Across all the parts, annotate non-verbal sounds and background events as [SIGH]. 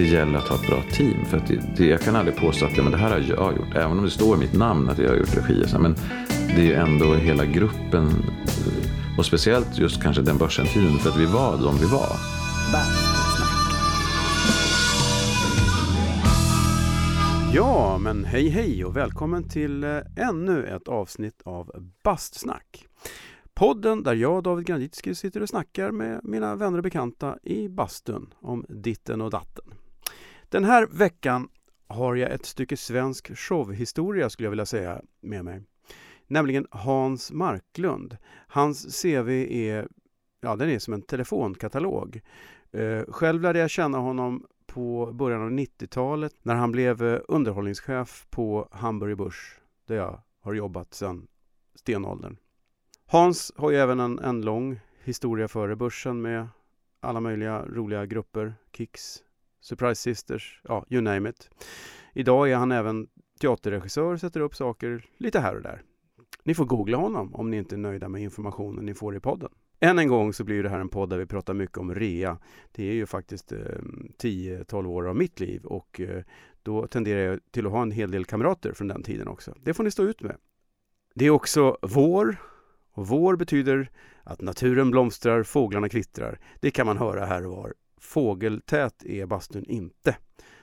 det gäller att ha ett bra team. För att det, det, jag kan aldrig påstå att ja, men det här har jag gjort. Även om det står i mitt namn att jag har gjort regi. Så, men det är ju ändå hela gruppen. Eh, och speciellt just kanske den börsentiden För att vi var de vi var. Ja, men hej hej och välkommen till eh, ännu ett avsnitt av Bastsnack. Podden där jag, David Granditsky, sitter och snackar med mina vänner och bekanta i bastun om ditten och datten. Den här veckan har jag ett stycke svensk showhistoria skulle jag vilja säga med mig. Nämligen Hans Marklund. Hans CV är, ja, den är som en telefonkatalog. Eh, Själv lärde jag känna honom på början av 90-talet när han blev eh, underhållningschef på Hamburger Börs där jag har jobbat sedan stenåldern. Hans har ju även en, en lång historia före börsen med alla möjliga roliga grupper, Kicks, Surprise Sisters, ja, you name it. Idag är han även teaterregissör, och sätter upp saker lite här och där. Ni får googla honom om ni inte är nöjda med informationen ni får i podden. Än en gång så blir det här en podd där vi pratar mycket om rea. Det är ju faktiskt eh, 10-12 år av mitt liv och eh, då tenderar jag till att ha en hel del kamrater från den tiden också. Det får ni stå ut med. Det är också vår och vår betyder att naturen blomstrar, fåglarna kvittrar. Det kan man höra här och var. Fågeltät är bastun inte.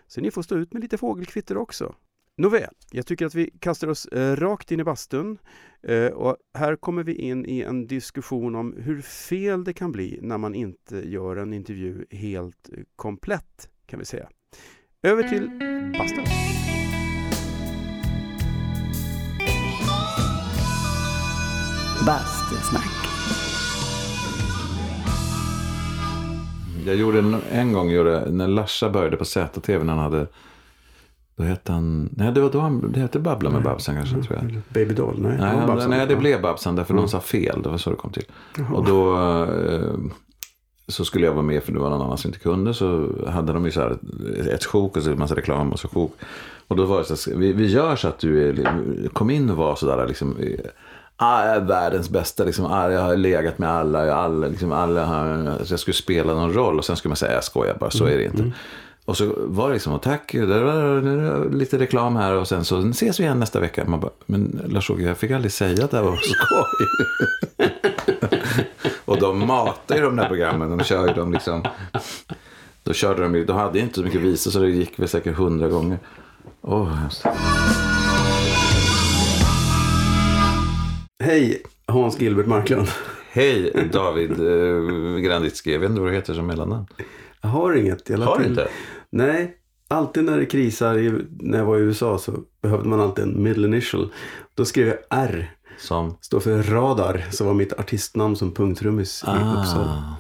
Så ni får stå ut med lite fågelkvitter också. Nåväl, jag tycker att vi kastar oss eh, rakt in i bastun eh, och här kommer vi in i en diskussion om hur fel det kan bli när man inte gör en intervju helt eh, komplett kan vi säga. Över till bastun. Bastusnack. Jag gjorde en, en gång, gjorde, när Larsa började på ZTV när han hade då hette han, nej det var då han, det hette Babbla med Babsan kanske tror jag. Baby Doll? Nej, Nej, han, Babsan. nej det Ja. blev Babsan därför någon sa fel. Det var så det kom till. Och då eh, så skulle jag vara med för det var någon annan som inte kunde. Så hade de ju så här ett sjok och så en massa reklam och så sjok. Och då var det så här, vi, vi gör så att du är, kom in och var sådär liksom. Ah, jag är världens bästa, liksom, ah, jag har legat med alla, jag, alla, liksom, alla har, jag skulle spela någon roll och sen skulle man säga jag skojar bara, så är det inte. Och så var det liksom, tack, där var lite reklam här och sen så ses vi igen nästa vecka. Man bara, men Lars-Åke, jag fick aldrig säga att det här var skoj. [LAUGHS] och de matar ju de där programmen, de kör ju dem liksom. Då körde de ju, de hade inte så mycket visor så det gick väl säkert hundra gånger. Åh, oh, hemskt. Hej, Hans Gilbert Marklund. Hej David eh, Granditsky, jag vet inte vad du heter som mellannamn. Jag har inget. Jag Har du till- inte? Nej, alltid när det krisar, i, när jag var i USA så behövde man alltid en middle initial. Då skrev jag R, Som? står för Radar, som var mitt artistnamn som punktrummis i Uppsala. Ah.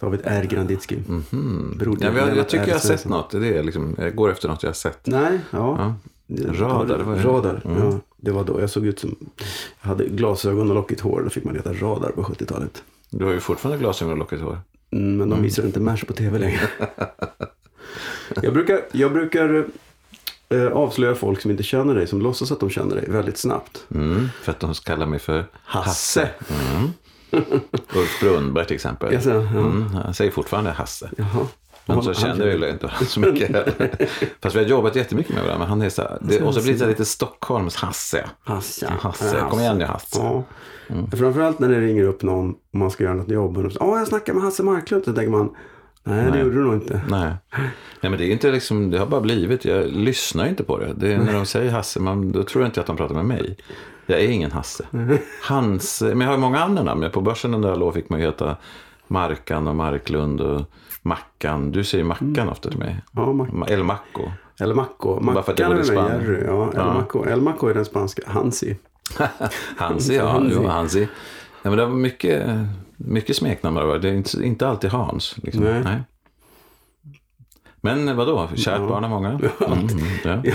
David R. Granditsky. Mhm. Bror till Ja, men jag, jag Lennart tycker R. jag har sett Svensson. något. Det är liksom, jag går efter något jag har sett. Nej, ja. Ja. Radar, det var det. Radar, Mm. ja. Det var då jag såg ut som... Jag hade glasögon och lockigt hår. Då fick man heta Radar på 70-talet. Du har ju fortfarande glasögon och lockigt hår. Mm, men de visar inte MASH på tv längre. [LAUGHS] jag brukar, jag brukar eh, avslöja folk som inte känner dig, som låtsas att de känner dig, väldigt snabbt. Mm, för att de kallar mig för Hasse. Mm. [LAUGHS] Ulf Brunnberg till exempel. Jag säger, ja. Mm, han säger fortfarande Hasse. Jaha. Men så känner jag ju inte så mycket. [LAUGHS] Fast vi har jobbat jättemycket med varandra. Men han är så här, det, och så blir det så lite Stockholms Hasse. Hasse. Kom igen nu Hasse. Ja. Framförallt när det ringer upp någon och man ska göra något jobb. Och ja, jag snackar med Hasse Marklund. Så tänker man, nej, det Nej. gjorde du nog inte. Nej. Nej, men det är inte liksom, det har bara blivit. Jag lyssnar inte på det. det är när de säger Hasse, man, då tror jag inte att de pratar med mig. Jag är ingen Hasse. [LAUGHS] Hans, men jag har många andra namn. På börsen den där låg fick man ju heta Markan och Marklund och Mackan. Du säger Mackan ofta till mig. Ja, Mac- Ma- El för att jag Mackan är med. Jerry. Ja, eller Ja. Macco. El Macco är den spanska. Hansi. [LAUGHS] Hansi, ja. Hansi. Jo, Hansi. Ja, men det var mycket, mycket smeknamn. det är inte, inte alltid Hans. Liksom. Nej. Men vadå, kärt Ja. barn har många. [LAUGHS] Mm, ja.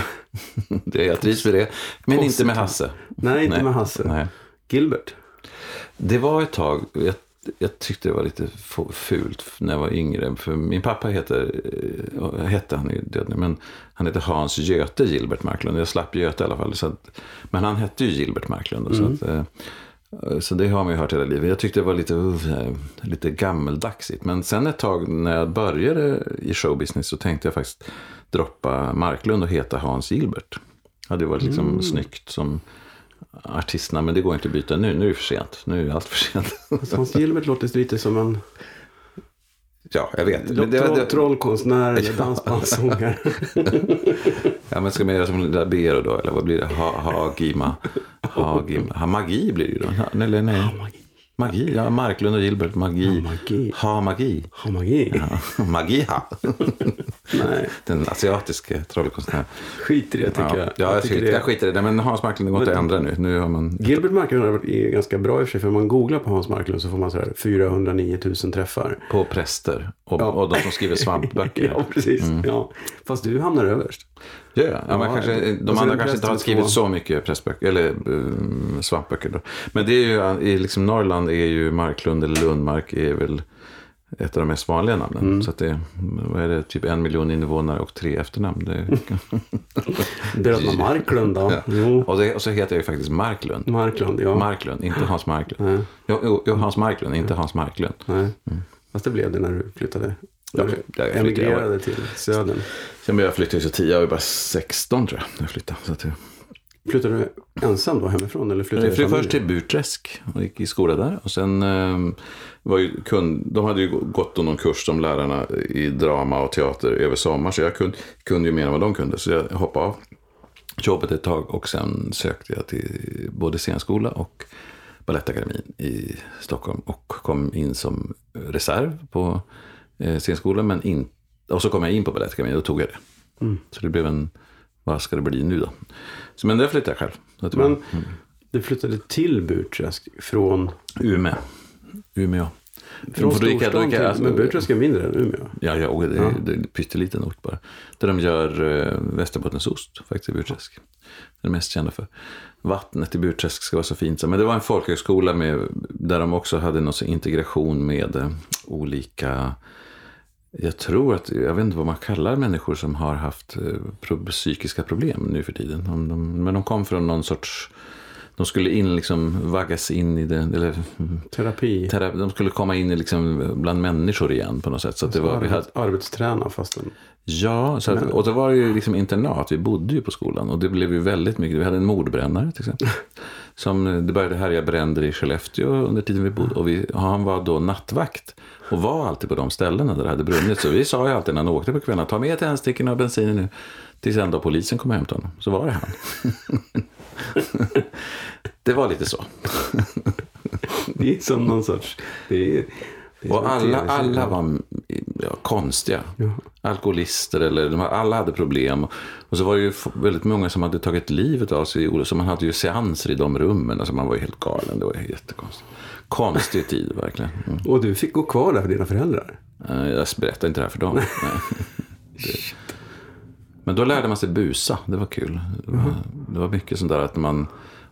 det, jag trivs med det. Men inte med Hasse. Nej, inte med Hasse. Nej. Gilbert. Det var ett tag, jag, tyckte det var lite fult när jag var yngre. För min pappa heter, eh, hette han är ju död nu, men han heter Hans Göte Gilbert Marklund. Jag slapp Göte i alla fall. Så att, men han hette ju Gilbert Marklund. Så att, eh, Så det har man ju hört hela livet. Jag tyckte det var lite, uh, lite gammeldagsigt. Men sen ett tag när jag började i showbusiness så tänkte jag faktiskt droppa Marklund och heta Hans Gilbert. Det var liksom Mm. snyggt som artistnamn. Men det går inte att byta nu. Nu är det för sent. Nu är allt för sent. [LAUGHS] Hans Gilbert låter lite som en ja, jag vet. Troll, det, det, trollkonstnär eller [LAUGHS] dansbandssångare. [LAUGHS] ja, men ska man göra som Labero då? Eller vad blir det? Ha, Hagima? Hagima? Ha, magi blir det ju då. Ha, eller nej. magi. Magi, ja. Marklund och Gilbert. Magi. Ha, magi. Ha magi. Ha magi? Ja, [LAUGHS] Magi ha. [LAUGHS] Nej, Den asiatiske trollkonstnären. skit i det tycker Ja, jag. ja, jag, tycker skiter, det- jag skiter i det. Men Hans Marklund går inte att ändra nu. Nu har man... Gilbert Marklund har varit är ganska bra i och för sig. För om man googlar på Hans Marklund så får man så här 409 000 träffar. På präster och, Ja. och de som skriver [LAUGHS] svampböcker. Ja, precis. Ja. Fast du hamnar överst. Ja, ja. ja, Ja, kanske, de så är andra kanske inte har skrivit två. så mycket prästböcker, eller um, svampböcker. Då. Men det är ju, i liksom Norrland är ju Marklund eller Lundmark är väl ett av de mest vanliga namnen. Mm. Så att det vad är det, typ en miljon invånare och tre efternamn. Det, Bröderna [LAUGHS] Marklund då? Ja. Och, det, och så heter jag ju faktiskt Marklund. Marklund, ja. Marklund, inte Hans Marklund. Nej, Jo, jo, Hans Marklund, inte Hans Marklund. nej. Fast det blev det när du flyttade. Ja, jag emigrerade till södern. Sen jag flyttade så tio, jag var bara 16 tror jag när jag flyttade. Så att det, Flyttade du ensam då hemifrån? Eller flyttade Jag flyttade först till Burträsk och gick i skola där. Och sen eh, var ju kund, de hade ju gått någon kurs som lärarna i drama och teater över sommar. Så jag kunde, kunde ju mer än vad de kunde. Så jag hoppade av jobbet ett tag och sen sökte jag till både scenskola och Balettakademin i Stockholm. Och kom in som reserv på eh, scenskolan. Men in, och så kom jag in på Balettakademin och då tog jag det. Mm. Så det blev en, vad ska det bli nu då? Så, men det flyttade jag själv. Var- Men du flyttade till Burträsk från, Umeå. Umeå. från jag- storstan jag- till... alltså- Men Burträsk är mindre än Umeå. Ja, ja och det, Ja. det är en pytteliten ort bara. Där de gör eh, Västerbottensost faktiskt i Burträsk. Det är mest kända för. Vattnet i Burträsk ska vara så fint. Men det var en folkhögskola med, där de också hade någon integration med eh, olika... Jag tror att, jag vet inte vad man kallar människor som har haft eh, psykiska problem nu för tiden. Om de, men de kom från någon sorts... De skulle in liksom vaggas in i det, eller Terapi. tera- de skulle komma in i liksom bland människor igen på något sätt. Så att det var, vi hade, Arbets, arbetsträna fast en... Ja, så att, och det var ju liksom internat. Vi bodde ju på skolan och det blev ju väldigt mycket. Vi hade en mordbrännare till exempel. [LAUGHS] Som, det började härja bränder i Skellefteå under tiden vi bodde. Och vi, han var då nattvakt och var alltid på de ställena där det hade brunnit. Så vi sa ju alltid när han åkte på kvällarna, ta med tändstickorna och bensinen nu. Tills en dag polisen kom och hämtade honom. Så var det han. [LAUGHS] det var lite så. [LAUGHS] Det är som någon sorts... Det är, det är Och alla, alla var ja, konstiga. Ja. Alkoholister eller de, alla hade problem. Och så var det ju väldigt många som hade tagit livet av sig. Så man hade ju seanser i de rummen. Alltså man var ju helt galen. Det var jättekonstigt. Konstig tid verkligen. Mm. Och du fick gå kvar där för dina föräldrar? Eh, Jag berättar inte det här för dem. Det. [LAUGHS] Men då lärde man sig busa. Det var kul. Det var, det var mycket sånt där att man...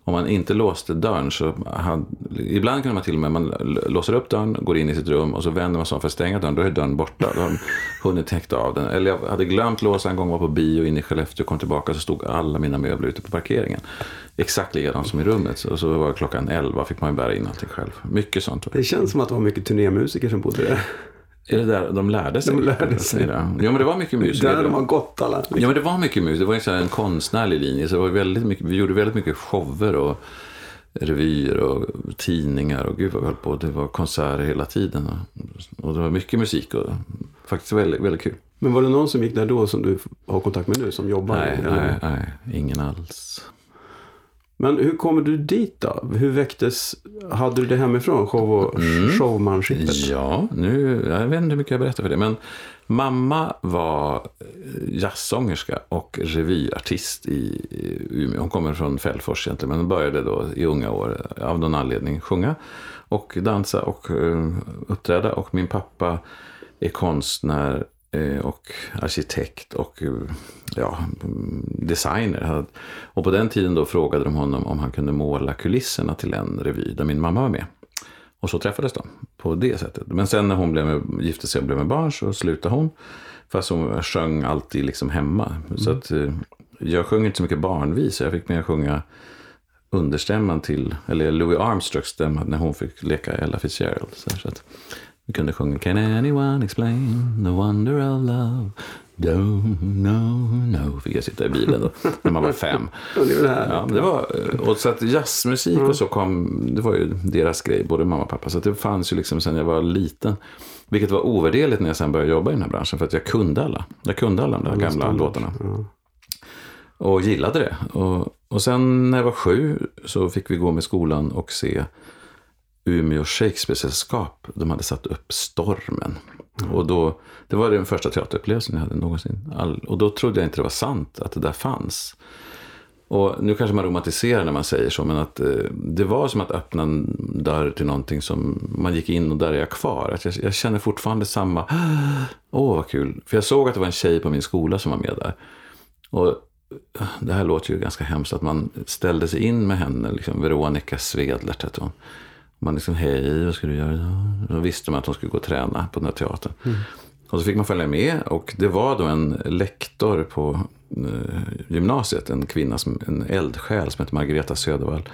Om man inte låste dörren så... Hade, ibland kunde man till och med... Man låser upp dörren, går in i sitt rum och så vänder man sig om för att stänga dörren. Då är dörren borta. Då har de [LAUGHS] hunnit täcka av den. Eller jag hade glömt låsa en gång, var på bio inne i Skellefteå, kom tillbaka så stod alla mina möbler ute på parkeringen. Exakt likadant som i rummet. Och så var klockan 11 fick man ju bära in allting själv. Mycket sånt. var. Det känns som att det var mycket turnémusiker som bodde där. Är det där de lärde sig? De lärde sig. Ja, men det var mycket musiker. Där de har gått alla. Ja, men det var mycket musik. Det var en konstnärlig linje. Så det var väldigt mycket, vi gjorde väldigt mycket shower och revyer och tidningar och gud vad vi höll på. Det var konserter hela tiden. Och, det var mycket musik och faktiskt väldigt, väldigt kul. Men var det någon som gick där då som du har kontakt med nu som jobbar? Nej, nej, nej, ingen alls. Men hur kommer du dit då? Hur väcktes, hade du det hemifrån? Show och, Showmanshipet? Ja, nu, jag vet inte hur mycket jag berättar för det. Men mamma var eh, jazzsångerska och revyartist i Umeå. Hon kommer från Fällfors egentligen, men hon började då i unga år av någon anledning sjunga och dansa och eh, uppträda. Och min pappa är konstnär eh, och arkitekt och eh, ja, mm, designer. Och på den tiden då frågade de honom om han kunde måla kulisserna till en revy där min mamma var med. Och så träffades de på det sättet. Men sen när hon blev med, gifte sig och blev med barn så slutade hon. Fast hon sjöng alltid liksom hemma. Så att eh, jag sjöng inte så mycket barnvisor. Jag fick mer sjunga understämman till, eller Louis Armstrongs stämma när hon fick leka Ella Fitzgerald. Så att vi kunde sjunga Can anyone explain the wonder of love? Don't know, no. Fick jag sitta i bilen då, när man var fem. Det härligt. Ja, det var, och så att jazzmusik och så kom, det var ju deras grej, både mamma och pappa. Så att det fanns ju liksom sen jag var liten. Vilket var ovärderligt när jag sen började jobba i den här branschen. För att jag kunde alla. Jag kunde alla de där gamla standard. låtarna. Och gillade det. Och, och sen när jag var sju så fick vi gå med skolan och se Umeå Shakespeare-sällskap. De hade satt upp Stormen. Och då, det var den första teaterupplevelsen jag hade någonsin. All, och då trodde jag inte det var sant att det där fanns. Och nu kanske man romantiserar när man säger så, men att eh, det var som att öppna en dörr till någonting som man gick in och där är jag kvar. Att jag, jag känner fortfarande samma, [GASPS] åh vad kul. För jag såg att det var en tjej på min skola som var med där. Och eh, det här låter ju ganska hemskt att man ställde sig in med henne, liksom Veronica Svedlert hette hon. Man liksom, hej, vad ska du göra idag? Då visste man att hon skulle gå och träna på den här teatern. Och så fick man följa med och det var då en lektor på eh, gymnasiet, en kvinna, som, en eldsjäl som hette Margareta Södervall.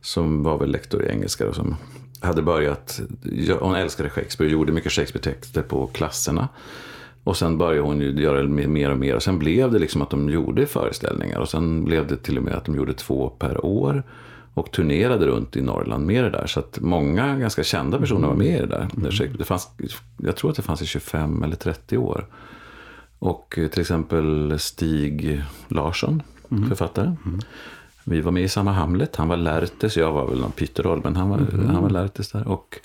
Som var väl lektor i engelska och som hade börjat, ja, hon älskade Shakespeare och gjorde mycket Shakespeare-texter på klasserna. Och sen började hon ju göra mer och mer. Och sen blev det liksom att de gjorde föreställningar. Och sen blev det till och med att de gjorde två per år. Och turnerade runt i Norrland med det där. Så att många ganska kända personer var med i det där. Det fanns, jag tror att det fanns i 25 eller 30 år. Och eh, till exempel Stig Larsson, författare. Vi var med i samma Hamlet. Han var Lärtes, jag var väl någon pytteroll, men han var, han var Lärtes där. Och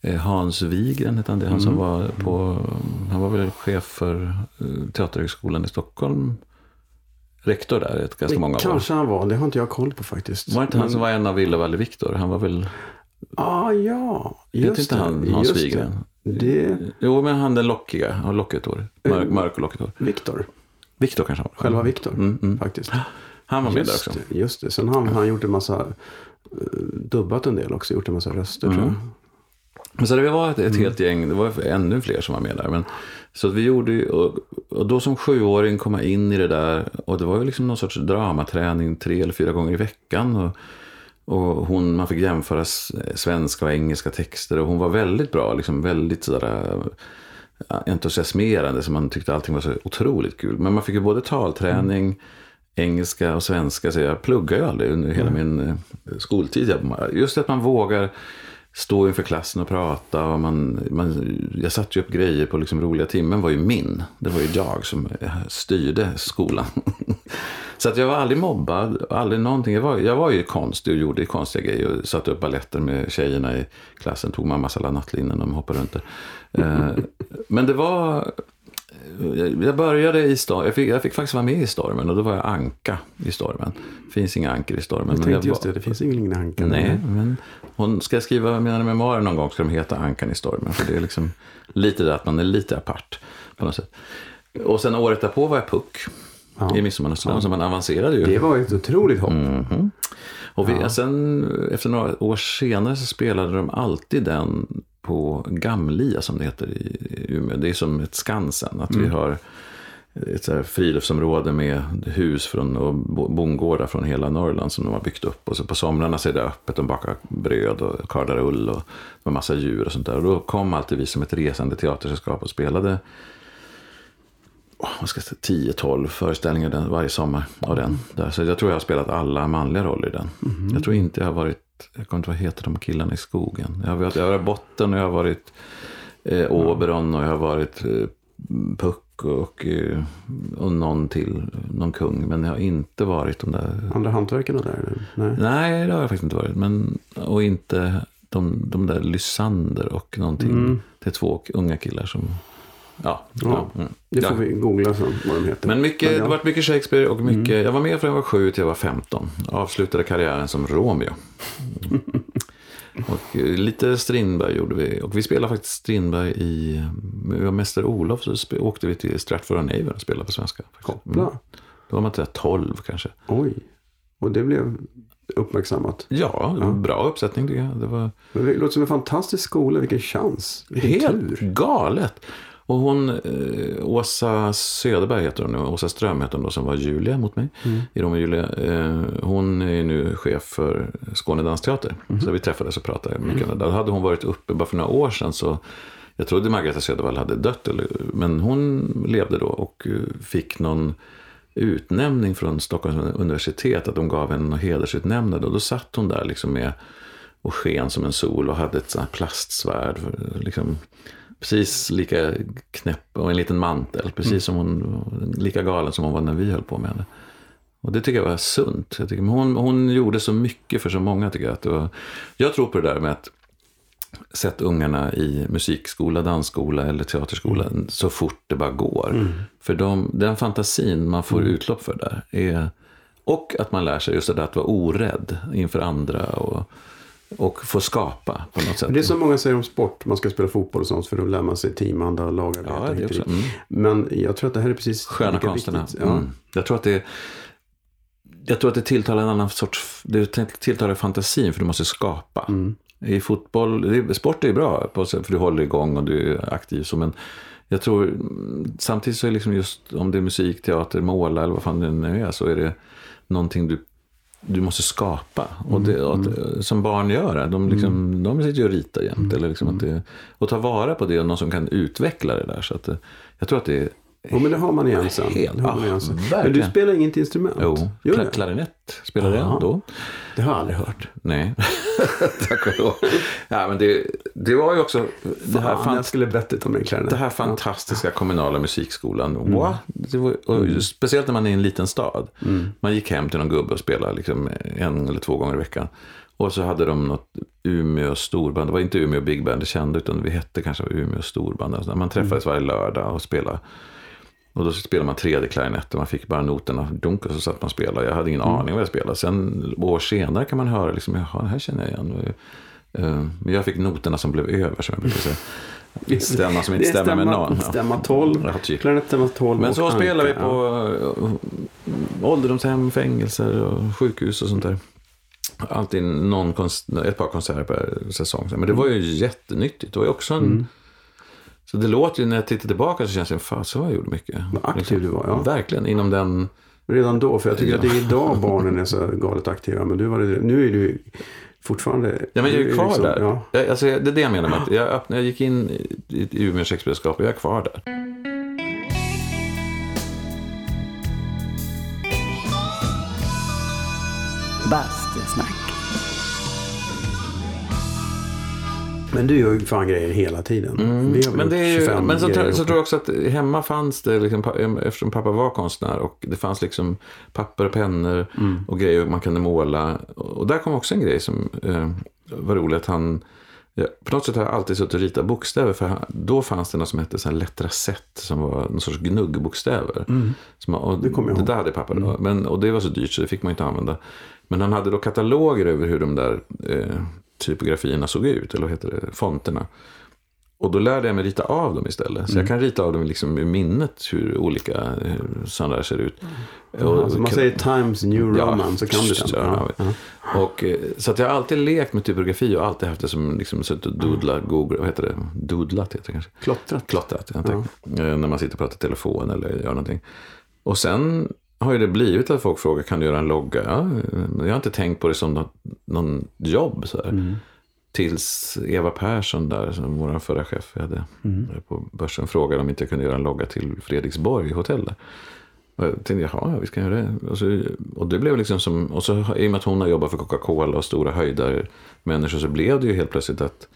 eh, Hans Wigren hette han, det, han som var på, han var väl chef för eh, Teaterhögskolan i Stockholm. Rektor där ett ganska många år. Kanske han var, det har inte jag koll på faktiskt. Var inte han som var en av Ville Valle Viktor? Han var väl, Ah, ja, just inte det. han Hans Wigren? Det. jo men han den lockiga, har lockigt hår. Mörk, mörk och lockigt hår. Viktor, Viktor kanske han var. själva Viktor Mm, mm. faktiskt. Han var med där Just också. det, just det. Sen har han gjort en massa, eh, dubbat en del också, gjort en massa röster tror Mm. jag. Men så det var ett, Mm. ett helt gäng, det var ännu fler som var med där. Men, så att vi gjorde ju, och, och då som sjuåring komma in i det där. Och det var ju liksom någon sorts dramaträning tre eller fyra gånger i veckan. Och, och hon, man fick jämföra svenska och engelska texter. Och hon var väldigt bra, liksom väldigt sådär äh, entusiasmerande. Så man tyckte allting var så otroligt kul. Men man fick ju både talträning, engelska och svenska. Så jag pluggade ju aldrig under hela min eh, skoltid. Just att man vågar stå inför klassen och prata. Och man, man, jag satte ju upp grejer på liksom roliga timmen var ju min. Det var ju jag som eh, styrde skolan. [LAUGHS] Så att jag var aldrig mobbad, aldrig någonting. Jag var, jag var ju konstig och gjorde konstiga grejer. Och satte upp balletter med tjejerna i klassen. Tog mammas alla nattlinnen och hoppade runt där. Eh, Men det var jag- Jag började i stormen. Jag fick, jag fick faktiskt vara med i stormen och då var jag anka i stormen. Det finns inga ankor i stormen. Jag men tänkte jag just det, det finns ingen anka. Nej, men hon ska jag skriva mina memoarer någon gång ska de heta Ankan i stormen. För det är liksom lite det att man är lite apart på något sätt. Och sen året därpå var jag puck Ja. i Midsommarnättsdagen. Så man avancerade ju. Det var ett otroligt hopp. Mhm. Och vi, sen, efter några år senare så spelade de alltid den på Gamlia som det heter i Umeå. Det är som ett Skansen. Att vi har ett så friluftsområde med hus från, och bo- bondgårdar från hela Norrland som de har byggt upp. Och så på somrarna så är det öppet. De bakar bröd och kardar ull och massa djur och sånt där. Och då kom alltid vi som ett resande teatersällskap och spelade vad ska jag säga, 10-12 föreställningar den, varje sommar av den. Där. Så jag tror jag har spelat alla manliga roller i den. Jag tror inte jag har varit, jag kommer inte ihåg vad heter de killarna i skogen. Jag har varit, jag har varit Botten och jag har varit eh, Oberon och jag har varit eh, Puck och, eh, och någon till, någon kung. Men jag har inte varit de där Andra hantverkarna där? Nej. Nej, det har jag faktiskt inte varit. Men, och inte de, de där Lysander och någonting. Mm. Det är två unga killar som... Ja, Ja, ja, mm. Det får Ja. vi googla sen vad de heter. Men mycket, ja. det varit mycket Shakespeare och mycket... Mm. Jag var med från jag var sju till jag var 15. Avslutade karriären som Romeo. [LAUGHS] och eh, lite Strindberg gjorde vi. Och vi spelade faktiskt Strindberg i... Med Mäster Olof så åkte vi till Stratford on Avon och spelade på svenska. Koppla. Mm. Då var man till 12 kanske. Oj. Och det blev uppmärksammat. Ja, det var en bra uppsättning tycker jag. Det var... Men det låter som en fantastisk skola. Vilken chans. Vilken Helt tur. galet. Och hon, eh, Åsa Söderberg heter hon nu, Åsa Ström heter hon då, som var Julia mot mig i Romeo Julia. Eh, hon är nu chef för Skåne Dansteater. Så vi träffades och pratade mycket. Mm. Då hade hon varit uppe, bara för några år sedan så jag trodde Margareta Södervall hade dött, eller, men hon levde då och eh, fick någon utnämning från Stockholms universitet, att de gav henne hedersutnämnande. Och då satt hon där liksom med och sken som en sol och hade ett sånt här plastsvärd. Liksom, precis lika knäpp och en liten mantel. Precis mm. som hon, lika galen som hon var när vi höll på med henne. Och det tycker jag var sunt. Jag tycker, hon, hon gjorde så mycket för så många tycker jag. Att var, jag tror på det där med att sätta ungarna i musikskola, dansskola eller teaterskola mm. så fort det bara går. Mm. För de, den fantasin man får mm. utlopp för där är... Och att man lär sig just det där att vara orädd inför andra. Och, och få skapa på något sätt. Det är som många säger om sport, man ska spela fotboll och sånt för då lär man sig teamanda och lagarbete. Ja, det också. Mm. Men jag tror att det här är precis Sköna konsterna. Ja. Mm. Jag tror att det jag tror att det tilltalar en annan sorts, det tilltalar fantasin för du måste skapa. Mm. I fotboll, sport är bra för du håller igång och du är aktiv så men jag tror samtidigt så är det liksom just om det är musik, teater, måla eller vad fan det nu är så är det någonting du du måste skapa. Och det, och att, mm. Som barn gör. De, liksom, mm. de sitter ju och ritar jämt. Mm. Eller liksom att det, och ta vara på det och någon som kan utveckla det där. Så att, jag tror att det är Jo, men det har man igen sen. Helt, det har man igen sen. Men du spelar inget instrument? Jo, Gör klarinett spelar jag då. Det har jag aldrig hört. Nej, [LAUGHS] tack och lov. Ja, men det, det var ju också det här, Fan, jag skulle berättat om en klarinett. Det här fantastiska kommunala musikskolan. Mm. Wow. Var, mm. Speciellt när man är i en liten stad. Mm. Man gick hem till någon gubbe och spelade liksom en eller två gånger i veckan. Och så hade de något Umeå storband. Det var inte Umeå Big Band det kände, utan vi hette kanske Umeå storband. Alltså man träffades mm. varje lördag och spelade och då spelade man tredje klarinetter, man fick bara noterna dunk och så satt man och spelade. Jag hade ingen mm. aning vad jag spelade. Sen år senare kan man höra, liksom, jaha, det här känner jag igen. Eh, men jag fick noterna som blev över, som jag brukar säga. Stämma som inte stämmer stämma, med någon. Stämma 12, ja, typ. stämma 12 Men så spelar vi på ja. ålderdomshem, fängelser och sjukhus och sånt där. Alltid någon, ett par konserter per säsong. Men det var ju jättenyttigt. Det var ju också en mm så det låter ju, när jag tittar tillbaka så känns det, fan så jag gjorde mycket. Vad aktiv du var, ja. Verkligen, inom den... Redan då, för jag tycker ja. att det är idag barnen är så galet aktiva. Men du var det, nu är du fortfarande... Ja, men jag är kvar liksom, där. Ja. Jag, alltså, det är det jag menar med att jag, öppnade, jag gick in i, i Umeå sexbrödskap och jag är kvar där. Bastusnack. Men du gör ju fan grejer hela tiden. Mm. men det är ju, men så, tror, så tror jag också att hemma fanns det, liksom, eftersom pappa var konstnär och det fanns liksom papper och pennor mm. och grejer man kunde måla. Och där kom också en grej som eh, var rolig. Att han, ja, på något sätt har jag alltid suttit och ritat bokstäver. För då fanns det något som hette lettracett. Som var någon sorts gnuggbokstäver. Mm. Och det kommer jag ihåg. Det där hade pappa då. Mm. Men, och det var så dyrt så det fick man inte använda. Men han hade då kataloger över hur de där eh, typografierna såg ut, eller vad heter det, fonterna. Och då lärde jag mig rita av dem istället. Så mm. jag kan rita av dem liksom i minnet hur olika sådana där ser ut. Mm. Och, alltså man säger Times New Roman ja, så kan du den. Ja, ja. Och, eh, så att jag har alltid lekt med typografi och alltid haft det som liksom, suttit och doodlat, Google, vad heter det? Doodlat heter det kanske? Klottrat. Klottrat, ja. Eh, när man sitter och pratar telefon eller gör någonting. Och sen har ju det blivit att folk frågar kan du göra en logga? Ja, jag har inte tänkt på det som något, någon jobb. Så mm. Tills Eva Persson där, som vår förra chef vi hade mm. på börsen, frågade om inte jag kunde göra en logga till Fredriksborg hotell. Där. Och jag tänkte, jaha, vi ska göra det. Och, så, och det blev liksom som, och så i och med att hon har jobbat för Coca-Cola och stora höjdare människor så blev det ju helt plötsligt att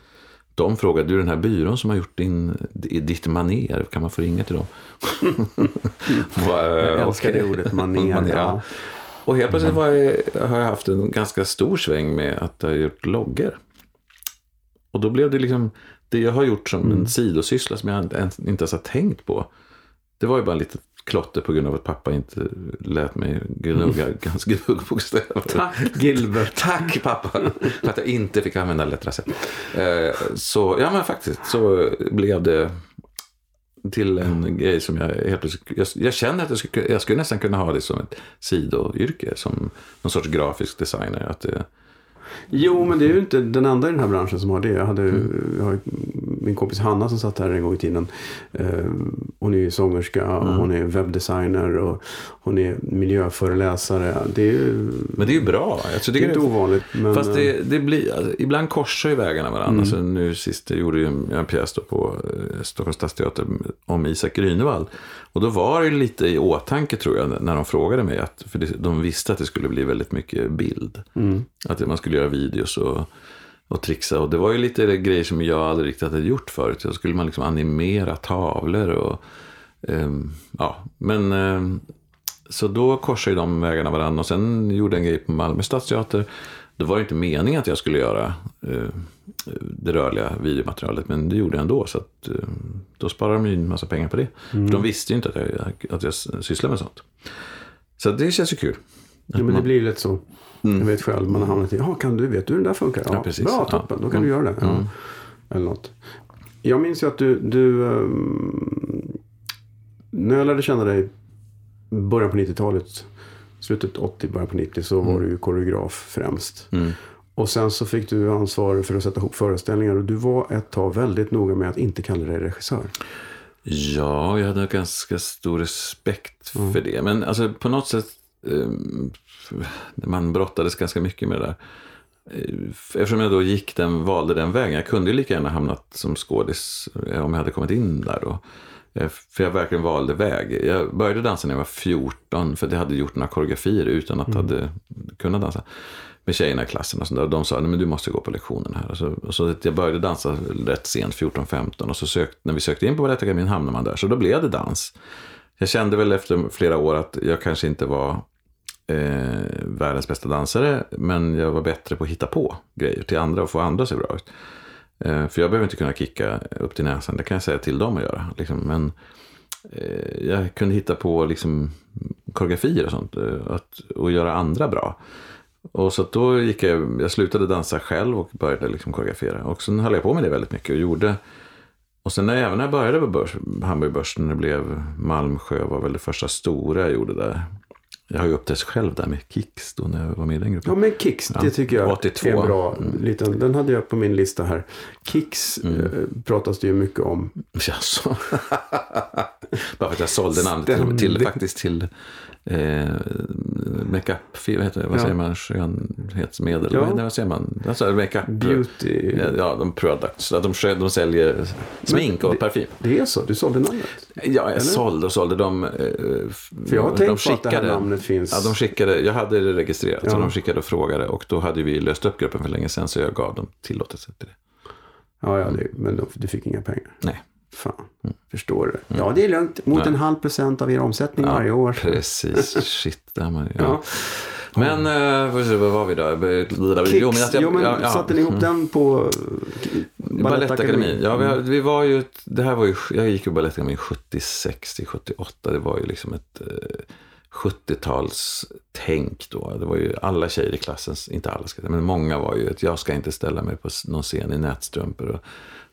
de frågade, du den här byrån som har gjort din, ditt maner, kan man få ringa till dem? [LAUGHS] jag älskar det ordet, maner. [LAUGHS] maner ja. Och helt plötsligt var jag, har jag haft en ganska stor sväng med att jag har gjort loggor. Och då blev det liksom, det jag har gjort som mm. en sidosyssla som jag inte ens har tänkt på. Det var ju bara lite klotter på grund av att pappa inte lät mig gnugga mm. ganska bokstäver. Tack [LAUGHS] Gilbert. Tack pappa för att jag inte fick använda lättraset. Eh, så ja men faktiskt så blev det till en mm. grej som jag helt plötsligt, jag, jag känner att jag skulle, jag skulle nästan kunna ha det som ett sidoyrke. Som någon sorts grafisk designer. Att det, Jo, men det är ju inte den enda i den här branschen som har det. Jag, hade, mm. jag har min kompis Hanna som satt här en gång i tiden. Eh, hon är ju sångerska, mm. hon är webbdesigner och hon är miljöföreläsare. Det är ju, men det är ju bra. Jag det är inte ovanligt. Men, fast det, eh, det blir, alltså, ibland korsar ju vägarna varandra. Mm. Alltså, nu sist gjorde jag en pjäs på eh, Stockholms stadsteater om Isak Grünewald. Och då var det lite i åtanke tror jag när de frågade mig. Att, för de visste att det skulle bli väldigt mycket bild. Mm. Att man skulle göra videos och, och trixa. Och det var ju lite grejer som jag aldrig riktigt hade gjort förut. Så skulle man liksom animera tavlor och um, ja, men um, så då korsade ju de vägarna varandra. Och sen gjorde jag en grej på Malmö stadsteater. Det var inte meningen att jag skulle göra uh, det rörliga videomaterialet. Men det gjorde jag ändå. Så att, uh, då sparade de ju en massa pengar på det. Mm. För de visste ju inte att jag, att jag sysslar med sånt. Så det känns ju kul. Ja, men det blir lätt så. Mm. Jag vet själv, man har hamnat i, ja kan du, vet du hur det där funkar? Ja, ja bra, toppen, då kan mm. du göra det. Ja. Mm. Eller något. Jag minns ju att du, du um, när jag lärde känna dig början på 90-talet, slutet 80, början på 90 så var mm. du ju koreograf främst. Mm. Och sen så fick du ansvar för att sätta ihop föreställningar och du var ett tag väldigt noga med att inte kalla dig regissör. Ja, jag hade ganska stor respekt mm. för det. Men alltså på något sätt, eh, man brottades ganska mycket med det där. Eh, eftersom jag då gick den, valde den vägen. Jag kunde ju lika gärna hamnat som skådis eh, om jag hade kommit in där då. Eh, för jag verkligen valde väg. Jag började dansa när jag var 14 för jag hade gjort några koreografier utan att mm. hade kunnat dansa. Med tjejerna i klassen och sådär. De sa att du måste gå på lektionen här. Och så, och så jag började dansa rätt sent, 14-15. Och så sökt, när vi sökte in på Balettakademin hamnade man där. Så då blev det dans. Jag kände väl efter flera år att jag kanske inte var eh, världens bästa dansare. Men jag var bättre på att hitta på grejer till andra och få andra att se bra ut. Eh, för jag behöver inte kunna kicka upp till näsan, det kan jag säga till dem att göra. Liksom. Men eh, jag kunde hitta på liksom, koreografier och sånt eh, att, och göra andra bra. Och så då gick jag, jag slutade dansa själv och började liksom koreografera. Och sen höll jag på med det väldigt mycket och gjorde och sen när, även när jag började på börs, Hamburgbörsen, när det blev Malmsjö var väl det första stora jag gjorde där. Jag har ju upptäckt själv där med Kicks då när jag var med i den gruppen. Ja men Kicks, det tycker jag 82. är bra. Mm. Liten, den hade jag på min lista här. Kicks mm. eh, pratas det ju mycket om. Jaså? [LAUGHS] Bara för att jag sålde namnet till, till, faktiskt till eh, makeup, vad heter det? Vad ja. säger man? Skönhetsmedel? Ja. Vad, vad säger man? Alltså makeup. Beauty. Ja, de products. De, de säljer smink och det, parfym. Det är så? Du sålde namnet? Ja, jag Eller? sålde och sålde. De, eh, För jag har tänkt skickade, på att det här namnet finns. Ja, de skickade, jag hade det registrerat. Ja. Så de skickade och frågade. Och då hade vi löst upp gruppen för länge sedan. Så jag gav dem tillåtelse till det. Ja, ja det, men du fick inga pengar? Nej. Fan, mm. förstår du? Mm. Ja, det är lugnt. Mot Nej. en halv procent av er omsättning ja, varje år. Precis, [LAUGHS] shit. Där man, ja. ja. Men, eh, vad var vi då? Kicks, jo, men, jag, jo, men ja, ja. satte ni ihop mm. den på Balettakademin? Ja, vi, vi, var ju, det här var ju, jag gick ju Balettakademin 76 till 78. Det var ju liksom ett eh, 70-talstänk då. Det var ju alla tjejer i klassen, inte alla ska men många var ju att jag ska inte ställa mig på någon scen i nätstrumpor. Och,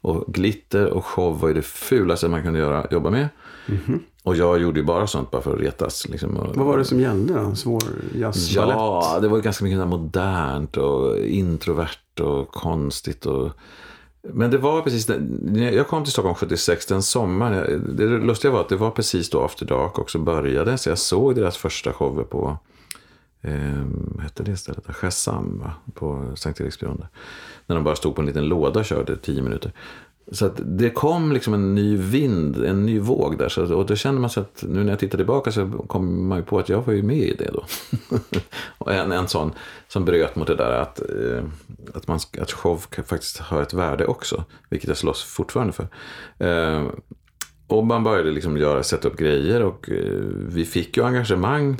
och glitter och show var ju det fulaste man kunde göra, jobba med. Mm -hmm. Och jag gjorde ju bara sånt bara för att retas. Liksom. Vad var det som gällde då? Svår jazzbalett? Ja, det var ganska mycket modernt och introvert och konstigt. Och... Men det var precis, jag kom till Stockholm 76, den sommaren. Det lustiga var att det var precis då After Dark också började. Så jag såg deras första shower på, eh, hette det stället? Va? På Sankt Eriksbron. När de bara stod på en liten låda och körde tio minuter. Så att det kom liksom en ny vind, en ny våg där. Så, och då kände man sig att nu när jag tittar tillbaka så kom man ju på att jag var ju med i det då. [LAUGHS] och en, en sån som bröt mot det där att, eh, att, man, att show faktiskt har ett värde också. Vilket jag slåss fortfarande för. Eh, och man började liksom göra, sätta upp grejer och eh, vi fick ju engagemang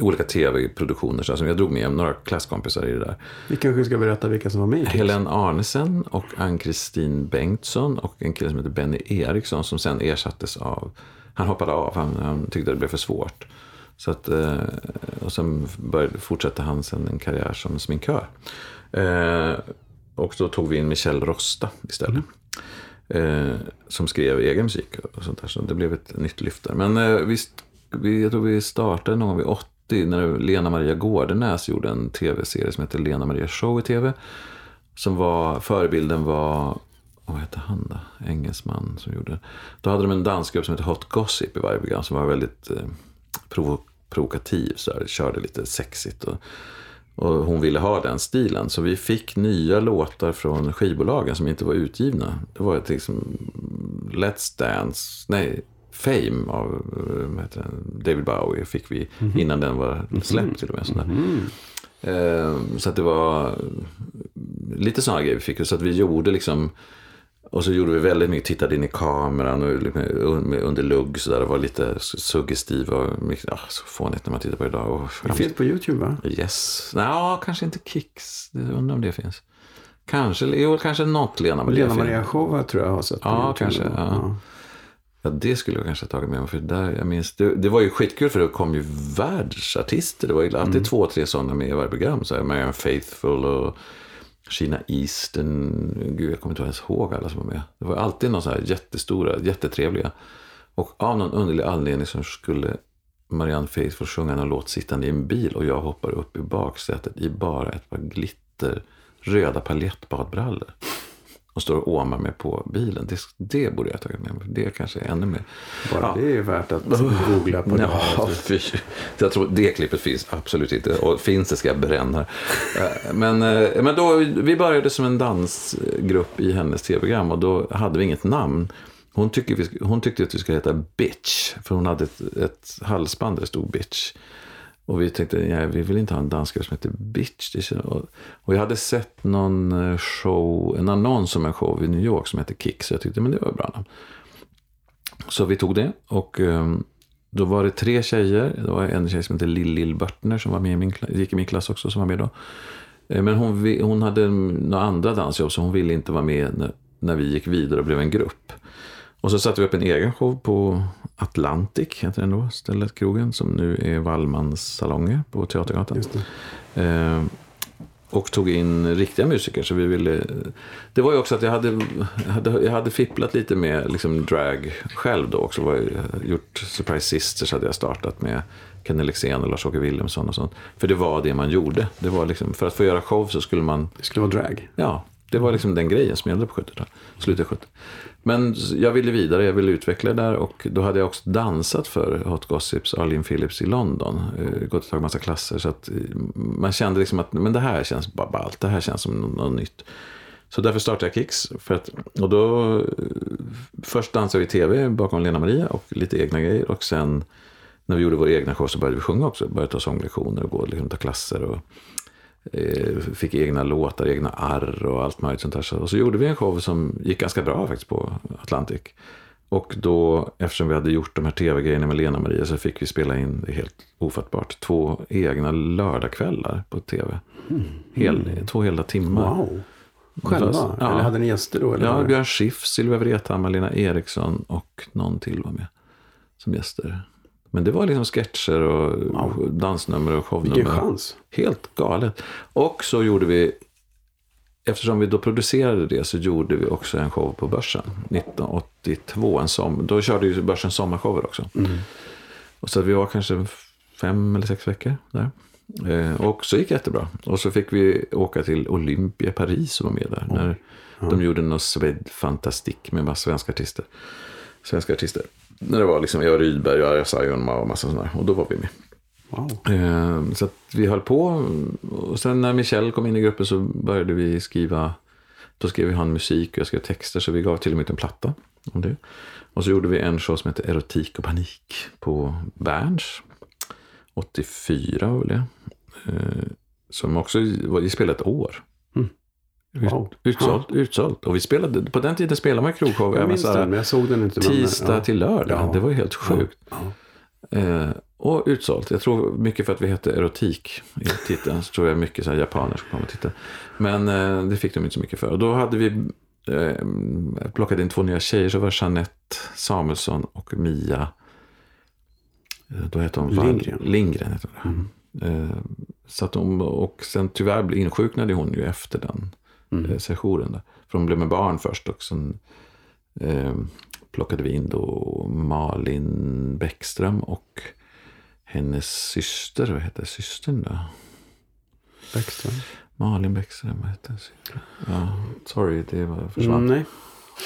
olika tv-produktioner. Så jag drog med några klasskompisar i det där. Vi kanske ska berätta vilka som var med. Helen Arnesen och Ann-Kristin Bengtsson och en kille som heter Benny Eriksson som sen ersattes av, han hoppade av, han, han tyckte det blev för svårt. Så att, eh, och sen började, fortsatte han sen en karriär som sminkör. Eh, och då tog vi in Michelle Rosta istället. Mm. som skrev egen musik och sånt där. Så det blev ett nytt lyft där. Men visst, jag tror vi startade någon gång vid 80 när Lena Maria Gårdenäs gjorde en tv-serie som heter Lena Maria Show i tv. Som var, förebilden var vad hette han då? Engelsman som gjorde. Då hade de en dansgrupp som hette Hot Gossip i varje program som var väldigt eh, provo provokativ. Så här, körde lite sexigt. Och, och hon ville ha den stilen. Så vi fick nya låtar från skivbolagen som inte var utgivna. Det var ett liksom Let's Dance, nej, Fame av eh, David Bowie fick vi innan den var släppt till och med. Sådär. Eh, så att det var lite sådana grejer vi fick. Så att vi gjorde liksom och så gjorde vi väldigt mycket, tittade in i kameran och liksom under lugg så där. Det var lite suggestiva. Ja, så fånigt när man tittar på det idag. Och, Det finns på YouTube va? Yes. Nej, kanske inte Kicks. Undrar om det finns. Kanske, jo, kanske något Lena Maria. Lena Maria show tror jag har sett på Ja, YouTube. kanske, ja. Ja, det skulle jag kanske ha tagit med mig. För där, jag minns, det, det var ju skitkul för det kom ju världsartister. Det var ju alltid två, tre sådana med i varje program. Så här, Marianne Faithfull och Sheena Easton. Gud, jag kommer inte ens ihåg alla som var med. Det var alltid någon så här jättestora, jättetrevliga. Och av någon underlig anledning så skulle Marianne Faithfull sjunga någon låt sittande i en bil. Och jag hoppar upp i baksätet i bara ett par glitter, röda paljettbadbrallor. Och står och åmar mig på bilen. Det, det borde jag ha tagit med mig. Det kanske är ännu mer. Bara det är värt att googla på. det. Ja, fy. Jag tror det klippet finns absolut inte. Och finns det ska jag bränna. Eh, Men, eh, men då, vi började som en dansgrupp i hennes tv-program och då hade vi inget namn. Hon tyckte, vi, hon tyckte att vi skulle heta Bitch, för hon hade ett, ett halsband där det stod Bitch. Och vi tänkte, nej, vi vill inte ha en dansgrupp som heter Bitch. Och, jag hade sett någon eh, show, en annons om en show i New York som heter Kick, så jag tyckte, men det var bra namn. Så vi tog det och ehm, då var det tre tjejer. Det var en tjej som hette Lill Lill Börtner som var med i min, gick i min klass också som var med då. Eh, men hon, hon hade några andra dansjobb så hon ville inte vara med när, när vi gick vidare och blev en grupp. Och så satte vi upp en egen show på Atlantic, heter den då, stället krogen, som nu är Wallmans salonger på Teatergatan. Eh, och tog in riktiga musiker. Så vi ville... Det var ju också att jag hade, jag hade, fipplat lite med liksom drag själv då också. Var ju, gjort Surprise Sisters hade jag startat med Kenny Lexén och Lars-Åke Wilhelmsson och sånt. För det var det man gjorde. Det var liksom, för att få göra show så skulle man Det skulle vara drag. Ja, det var liksom den grejen som gällde på 70-talet. Slutet 70 men jag ville vidare, jag ville utveckla det där och då hade jag också dansat för Hot Gossips, Arlene Phillips i London. Eh, gått och tagit massa klasser så att eh, man kände liksom att men det här känns bara ballt, det här känns som något, nytt. Så därför startade jag Kicks. För att, och då, eh, först dansade vi i tv bakom Lena Maria och lite egna grejer. Och sen när vi gjorde vår egna show så började vi sjunga också. Började ta sånglektioner och gå och liksom, ta klasser. Och, fick egna låtar, egna arr och allt möjligt sånt där. Så- Och så gjorde vi en show som gick ganska bra faktiskt på Atlantic. Och då, eftersom vi hade gjort de här tv-grejerna med Lena Maria så fick vi spela in, det är helt ofattbart, två egna lördagskvällar på tv. Hel, Två hela timmar. Wow. Själva? Fast- ja. Eller hade ni gäster då? Eller Ja, Björn Schiff, Sylvia Vrethammar, Lena Eriksson och någon till var med som gäster. Men det var liksom sketcher och Wow. dansnummer och shownummer. Vilken chans. Helt galet. Och så gjorde vi, eftersom vi då producerade det så gjorde vi också en show på Börsen. 1982, en som, då körde ju Börsen sommarshower också. Och så vi var kanske fem eller sex veckor där. Eh, och så gick det jättebra. Och så fick vi åka till Olympia Paris och vara med där. När de gjorde något Sved Fantastik med massa svenska artister. Svenska artister. När det var liksom Eva Rydberg och Arja Saijonmaa och massa sådana. Och då var vi med. Wow. Eh, Så vi höll på. Och sen när Michelle kom in i gruppen så började vi skriva. Då skrev han musik och jag skrev texter. Så vi gav till och med ut en platta om det. Och så gjorde vi en show som hette Erotik och panik på Berns. 84 var väl det. Eh, Som också var, vi spelade ett år. Mm. Ut, Wow. utsålt, utsålt. Och vi spelade, på den tiden spelade man krogshow Jag även minns så här den, men jag såg den inte. men- tisdag ja. till lördag. Ja. Det var ju helt sjukt. Eh, och utsålt. Jag tror mycket för att vi hette erotik i titeln. Så tror jag mycket så här japaner som kom och tittade. Men eh, det fick de inte så mycket för. Och då hade vi eh, plockat in två nya tjejer. Så var Jeanette Samuelsson och Mia. eh, Då hette hon Lindgren. Lindgren hette hon. Eh, så att hon, och sen tyvärr insjuknade hon ju efter den eh, sessionen. Där. För hon blev med barn först och sen eh, plockade vi in då Malin Bäckström och hennes syster. Vad heter systern då? Bäckström. Malin Bäckström, vad heter systern? Ja, sorry, det var försvann. Mm, nej.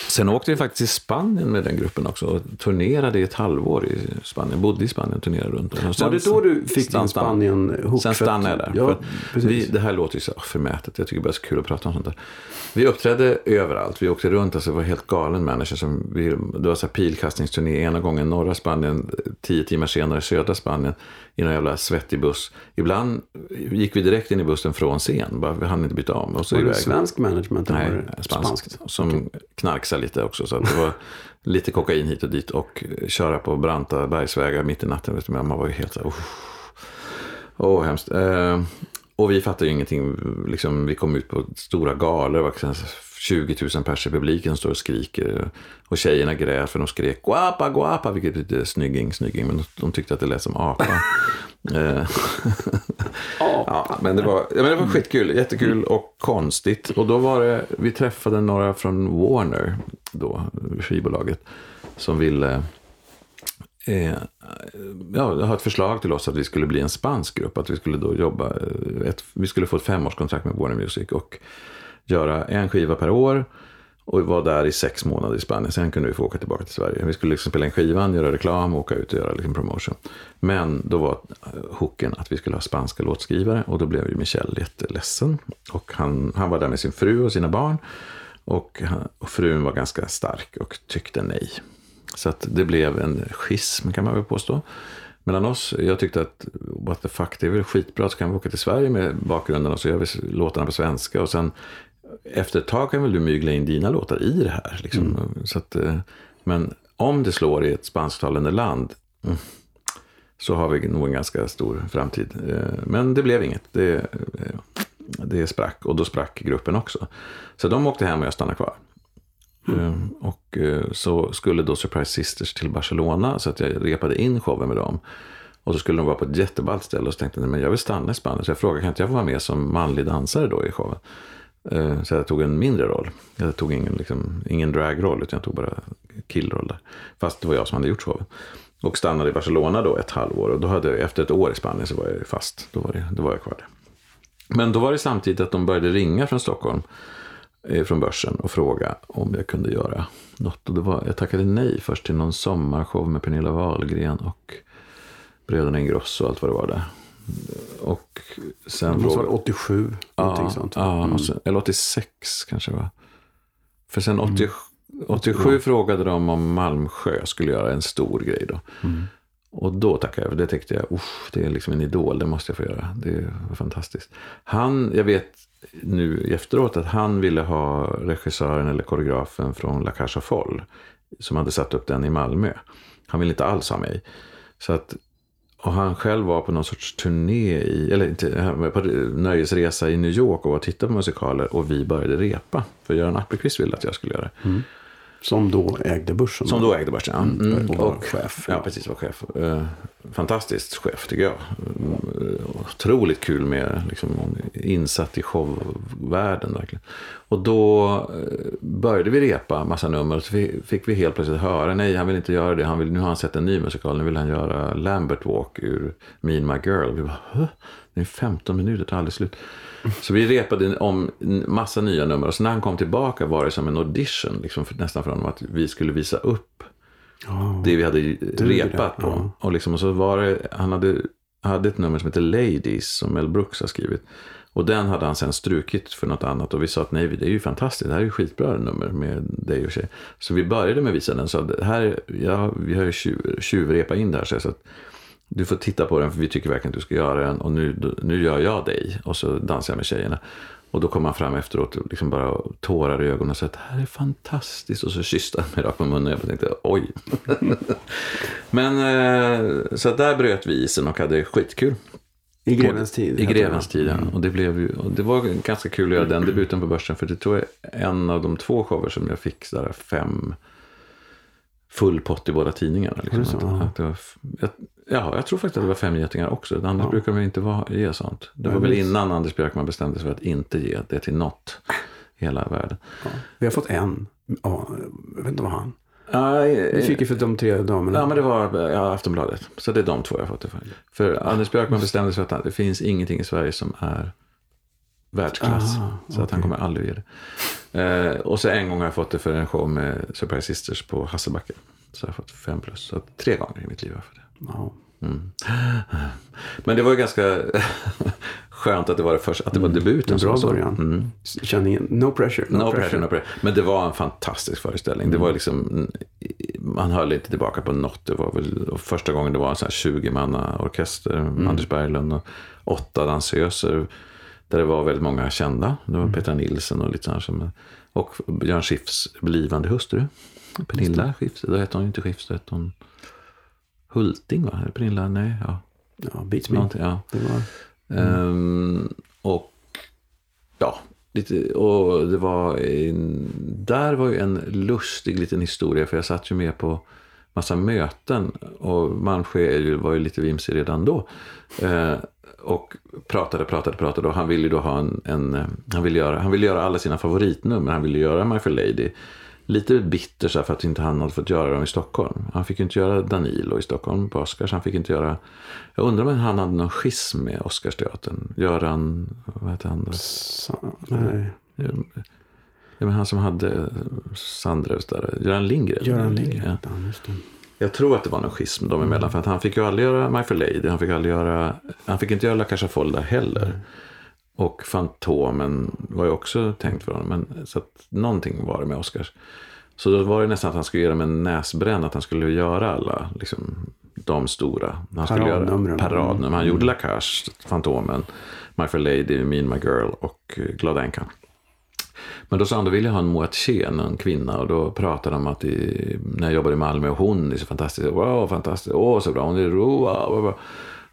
Sen åkte vi faktiskt till Spanien med den gruppen också och turnerade i ett halvår i Spanien. Bodde i Spanien och turnerade runt. Och sen, Var det då du fick din Spanien-hook? Sen stannade jag där. Ja, vi, det här låter ju så förmätet. Jag tycker bara det är så kul att prata om sånt där. Vi uppträdde överallt. Vi åkte runt. Alltså, det var helt galen människa. Som vi, det var så pilkastningsturné. Ena gången norra Spanien, tio timmar senare södra Spanien. I någon jävla svettig buss. Ibland gick vi direkt in i bussen från scen. Bara, vi hann inte byta om. Och så Var det svensk management? Nej, det spanskt. Som knarksade lite också. Så det var [LAUGHS] lite kokain hit och dit. Och köra på branta bergsvägar mitt i natten. Vet du, man var ju helt så här. Åh, hemskt. Eh, och vi fattade ju ingenting. Liksom, vi kom ut på stora galor. Det var 20 000 pers i publiken står och skriker. Och tjejerna grät för de skrek guapa, guapa. Vilket betyder snygging, snygging. Men de, tyckte att det lät som apa. [LAUGHS] Eh, [LAUGHS] Ja, men det var, ja, men det var skitkul, jättekul och konstigt. Och då var det, vi träffade några från Warner, då, skivbolaget, som ville eh, ja, ha ett förslag till oss att vi skulle bli en spansk grupp. Att vi skulle då jobba, eh, ett, vi skulle få ett femårskontrakt med Warner Music och göra en skiva per år. Och var där i sex månader i Spanien. Sen kunde vi få åka tillbaka till Sverige. Vi skulle liksom spela in skivan, göra reklam, åka ut och göra liksom promotion. Men då var eh, hooken att vi skulle ha spanska låtskrivare. Och då blev ju Michel jätteledsen. Och han, han var där med sin fru och sina barn. Och, han, och frun var ganska stark och tyckte nej. Så att det blev en schism kan man väl påstå. Mellan oss. Jag tyckte att what the fuck, det är väl skitbra. Så kan vi åka till Sverige med bakgrunden och så gör vi låtarna på svenska. Och sen efter ett tag kan väl du mygla in dina låtar i det här. Liksom. Så att, eh, men om det slår i ett spansktalande land mm, så har vi nog en ganska stor framtid. Eh, Men det blev inget. Det, eh, det sprack och då sprack gruppen också. Så de åkte hem och jag stannade kvar. Eh, Och så skulle då Surprise Sisters till Barcelona så att jag repade in showen med dem. Och så skulle de vara på ett jätteballt ställe och så tänkte jag, men jag vill stanna i Spanien. Så jag frågade, kan inte jag få vara med som manlig dansare då i showen? Eh, så jag tog en mindre roll. Jag tog ingen, liksom, ingen dragroll utan jag tog bara killroll där. Fast det var jag som hade gjort showen. Och stannade i Barcelona då ett halvår. Och då hade jag, efter ett år i Spanien så var jag fast. Då var, det, då var jag kvar där. Men då var det samtidigt att de började ringa från Stockholm. eh, Från börsen och fråga om jag kunde göra något. Och det var, jag tackade nej först till någon sommarshow med Pernilla Wahlgren och Bröderna Ingrosso och allt vad det var där. Och sen Det måste vara 87, någonting sånt. Ja, Mm. sen, eller 86 kanske var. För sen 80, 87 frågade de om Malmsjö skulle göra en stor grej då. Mm. Och då tackade jag, för det tyckte jag, "Uff, det är liksom en idol, det måste jag få göra. Det var fantastiskt. Han, jag vet nu efteråt att han ville ha regissören eller koreografen från La Casa Foll. Som hade satt upp den i Malmö. Han ville inte alls ha mig. Så att, och han själv var på någon sorts turné i, eller inte, på nöjesresa i New York och var och tittade på musikaler. Och vi började repa. För Göran Appelqvist ville att jag skulle göra det. Mm. Som då ägde börsen. Som då ägde börsen, ja. Mm. och var chef, Ja, precis, var chef. Eh, fantastiskt chef, tycker jag. Mm, otroligt kul med, liksom, insatt i showvärlden, verkligen. Och då eh, började vi repa massa nummer. Och så fi- fick vi helt plötsligt höra, nej, han vill inte göra det. Han vill, nu har han sett en ny musikal, nu vill han göra Lambert Walk ur Me and My Girl. Vi bara, Hö? Det är 15 minuter, det tar aldrig slut. Så vi repade om massa nya nummer. Och så när han kom tillbaka var det som en audition, liksom, för, nästan för honom, att vi skulle visa upp Ja. det vi hade det, repat på. ja. Och, liksom, och så var det, han hade, hade ett nummer som heter Ladies som Mel Brooks har skrivit. Och den hade han sen strukit för något annat. Och vi sa att nej, det är ju fantastiskt. Det här är ju skitbra nummer med dig och tjej. Så vi började med att visa den. Så här, ja, vi har ju tjuv, in det här. Så att du får titta på den för vi tycker verkligen att du ska göra den. Och nu, nu gör jag dig. Och så dansar jag med tjejerna. Och då kom han fram efteråt och liksom bara tårar i ögonen och sa att det här är fantastiskt. Och så kysste han mig rakt på munnen och jag tänkte oj. [LAUGHS] Men eh, så där bröt vi isen och hade skitkul. I grevens tid. I grevens tid, ja. Och det, blev ju, och det var ganska kul att göra den debuten på börsen. För det tror jag är en av de två shower som jag fick sådär fem full pott i båda tidningarna. Liksom. Det så? Att, att det var, jag, ja, jag tror faktiskt att det var fem getingar också. Annars Ja. brukar de inte vara, ge sånt. Det var Jag väl vet. innan Anders Björkman bestämde sig för att inte ge det till något i hela världen. Ja. Vi har fått en. Ja, jag vet inte vad han. Nej, Vi fick ju för de tre damerna. Ja, men det var ja, Aftonbladet. Så det är de två jag har fått det för. För Anders Björkman bestämde sig för att det finns ingenting i Sverige som är världsklass. Aha, så att han kommer aldrig ge det. Eh, och så en gång har jag fått det för en show med Surprise Sisters på Hasselbacka. Så jag har fått fem plus. Så tre gånger i mitt liv har jag fått det. Ja. Mm. Men det var ju ganska [LAUGHS] skönt att det var, det första, att det var debuten. En bra början. Mm. Känn igen. No pressure. No, pressure, no pressure. Men det var en fantastisk föreställning. Det var liksom, man höll inte tillbaka på något. Det var väl första gången det var en sån här 20-manna orkester. Anders Berglund och åtta dansöser. Där det var väldigt många kända. Det var Petra Nilsson och lite sådär som, och Björn Skifs blivande hustru. Pernilla Skifs, då hette hon ju inte Skifs, då hette hon Hulting va? Pernilla, nej, ja. Ja, beats me. Ja. Det var... Ehm, och ja, lite, och det var en, där var ju en lustig liten historia för jag satt ju med på massa möten och Malmsjö var ju lite vimsig redan då. Eh, och pratade, pratade, pratade och han ville ju då ha en, en eh, han, ville göra, han ville göra alla sina favoritnummer. Han ville göra My Fair Lady. Lite bitter så för att inte han hade fått göra dem i Stockholm. Han fick ju inte göra Danilo i Stockholm på Oscars. Han fick inte göra... Jag undrar om han hade någon schism med Oscarsteatern. Göran... Vad heter han då? Sa... Nej. Ja, men han som hade Sandrews där. Göran Lindgren. Göran Lindgren. Ja. Jag tror att det var någon schism dem Mm. emellan. För att han fick ju aldrig göra My Fair Lady. Han fick aldrig göra... Han fick inte göra La Caixa Folda heller. Mm. Och Fantomen var ju också tänkt för honom. Men, så att någonting var det med Oscars. Så då var det nästan att han skulle ge dem en näsbränn. Att han skulle göra alla, liksom, de stora. Han skulle göra paradnummer. Han gjorde La Cage, Fantomen, My Fair Lady, Me and My Girl och eh, Glada Änkan. Men då sa han, då vill jag ha en moatchen, en kvinna. Och då pratade de om att i, när jag jobbade i Malmö, och hon är så fantastisk. Wow, fantastisk. Åh, så bra. Hon är ro, wow, wow, wow.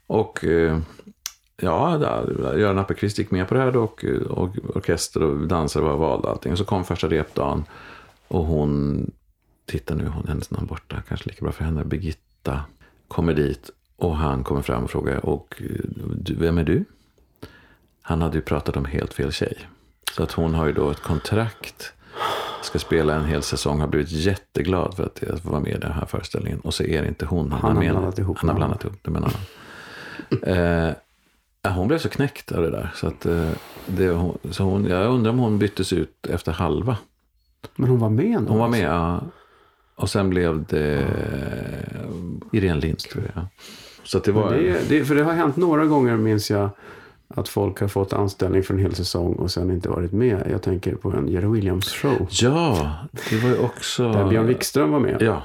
Och eh, ja, där, Göran Appelqvist gick med på det här då. Och, och orkester och dansare var valda allting. Och så kom första repdagen. Och hon, titta nu, hon hennes namn borta. Kanske lika bra för henne. Birgitta kommer dit. Och han kommer fram och frågar, och du, vem är du? Han hade ju pratat om helt fel tjej. Så att hon har ju då ett kontrakt. Ska spela en hel säsong. Har blivit jätteglad för att jag vara med i den här föreställningen. Och så är det inte hon. Han har med- blandat ihop Han har blandat ihop det med en annan. eh, hon blev så knäckt av det där. Så, att, eh, det, hon, så hon, jag undrar om hon byttes ut efter halva. Men hon var med ändå? Hon var med, ja. Och sen blev det eh, Irene Lind, tror jag. Så det var... Det, det, för det har hänt några gånger, minns jag, att folk har fått anställning för en hel säsong och sen inte varit med. Jag tänker på en Jerry Williams-show. Ja, det var ju också... Där Björn Wikström var med Ja,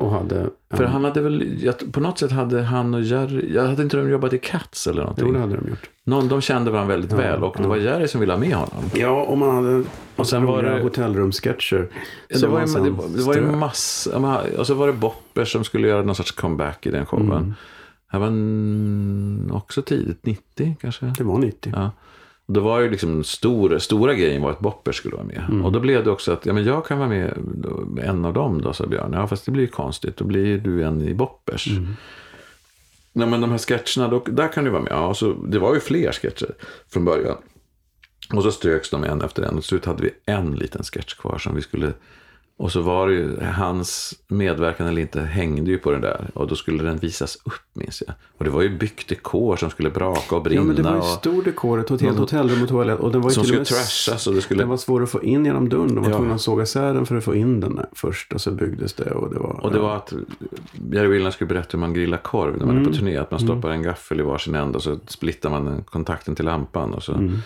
och hade... för en- han hade väl... På något sätt hade han och Jerry... Jag hade inte de jobbat i Cats eller någonting? Jo, det hade de gjort. Någon, de kände varandra väldigt Ja, väl och det ja. var Jerry som ville ha med honom. Ja, och man hade Och sen var det- hotellrumssketcher. Det var, ju, det, var- det var ju massa... Och så var det Boppers som skulle göra någon sorts comeback i den showen. Mm. Det här var en, också tidigt, 90 kanske? Det var 90. Ja. Då var ju liksom stor, stora grejen var att Boppers skulle vara med. Mm. Och då blev det också att, ja men jag kan vara med en av dem då, sa Björn. Ja fast det blir ju konstigt, då blir du en i Boppers. Mm. Nej men de här sketcherna, då, där kan du vara med. Ja, så, det var ju fler sketcher från början. Och så ströks de en efter en. Och till slut hade vi en liten sketch kvar som vi skulle... Och så var det ju, hans medverkan eller inte hängde ju på den där. Och då skulle den visas upp minns jag. Och det var ju byggt dekor som skulle braka och brinna. Ja, men det var ju stor dekor, ett helt hotellrum och toalett. Och den var ju som skulle trashas. Och det skulle, Den var svår att få in genom dörren. De var Ja. tvungna att såga isär den för att få in den först. Och så byggdes det. Och det var, Och det var att Jerry Williams skulle berätta hur man grillar korv när man Mm. är på turné. Att man stoppar en gaffel i varsin ände och så splittar man kontakten till lampan. Och så Mm.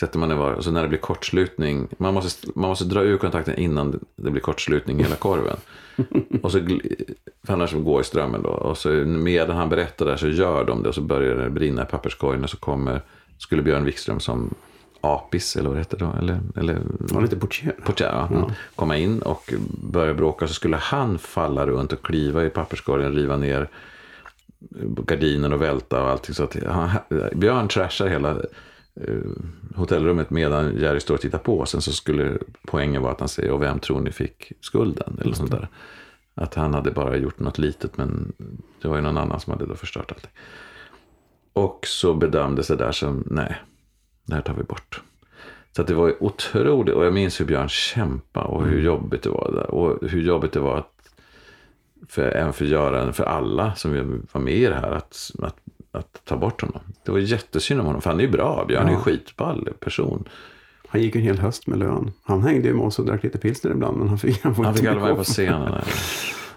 Sätter man den var. Och så när det blir kortslutning. Man måste, man måste dra ur kontakten innan det- det blir kortslutning i hela korven. [LAUGHS] och så, för annars går i strömmen då. Och så medan han berättar där så gör de det. Och så börjar det brinna i papperskorgen. Och så kommer, skulle Björn Wikström som apis eller vad det heter då. Eller, eller var lite portier. Portier, ja. Ja. komma in och börja bråka. Så skulle han falla runt och kliva i papperskorgen, riva ner gardinen och välta och allting. Så att han, Björn trashar hela hotellrummet medan Jerry står och tittar på. Sen så skulle poängen vara att han säger, och vem tror ni fick skulden? Eller sånt där. Att han hade bara gjort något litet, men det var ju någon annan som hade då förstört allting. Och så bedömdes det där som, nej, det här tar vi bort. Så att det var ju otroligt, och jag minns hur Björn kämpade och hur jobbigt det var där. Och hur jobbigt det var att, för, även för Göran, för alla som var med i det här, att, att att ta bort honom. Det var jättesynd om honom, för han är ju bra. Björn är ju Ja. skitball person. Han gick en hel höst med lön. Han hängde ju med oss och drack lite pilsner ibland, men han fick, han Han fick aldrig vara på scenen.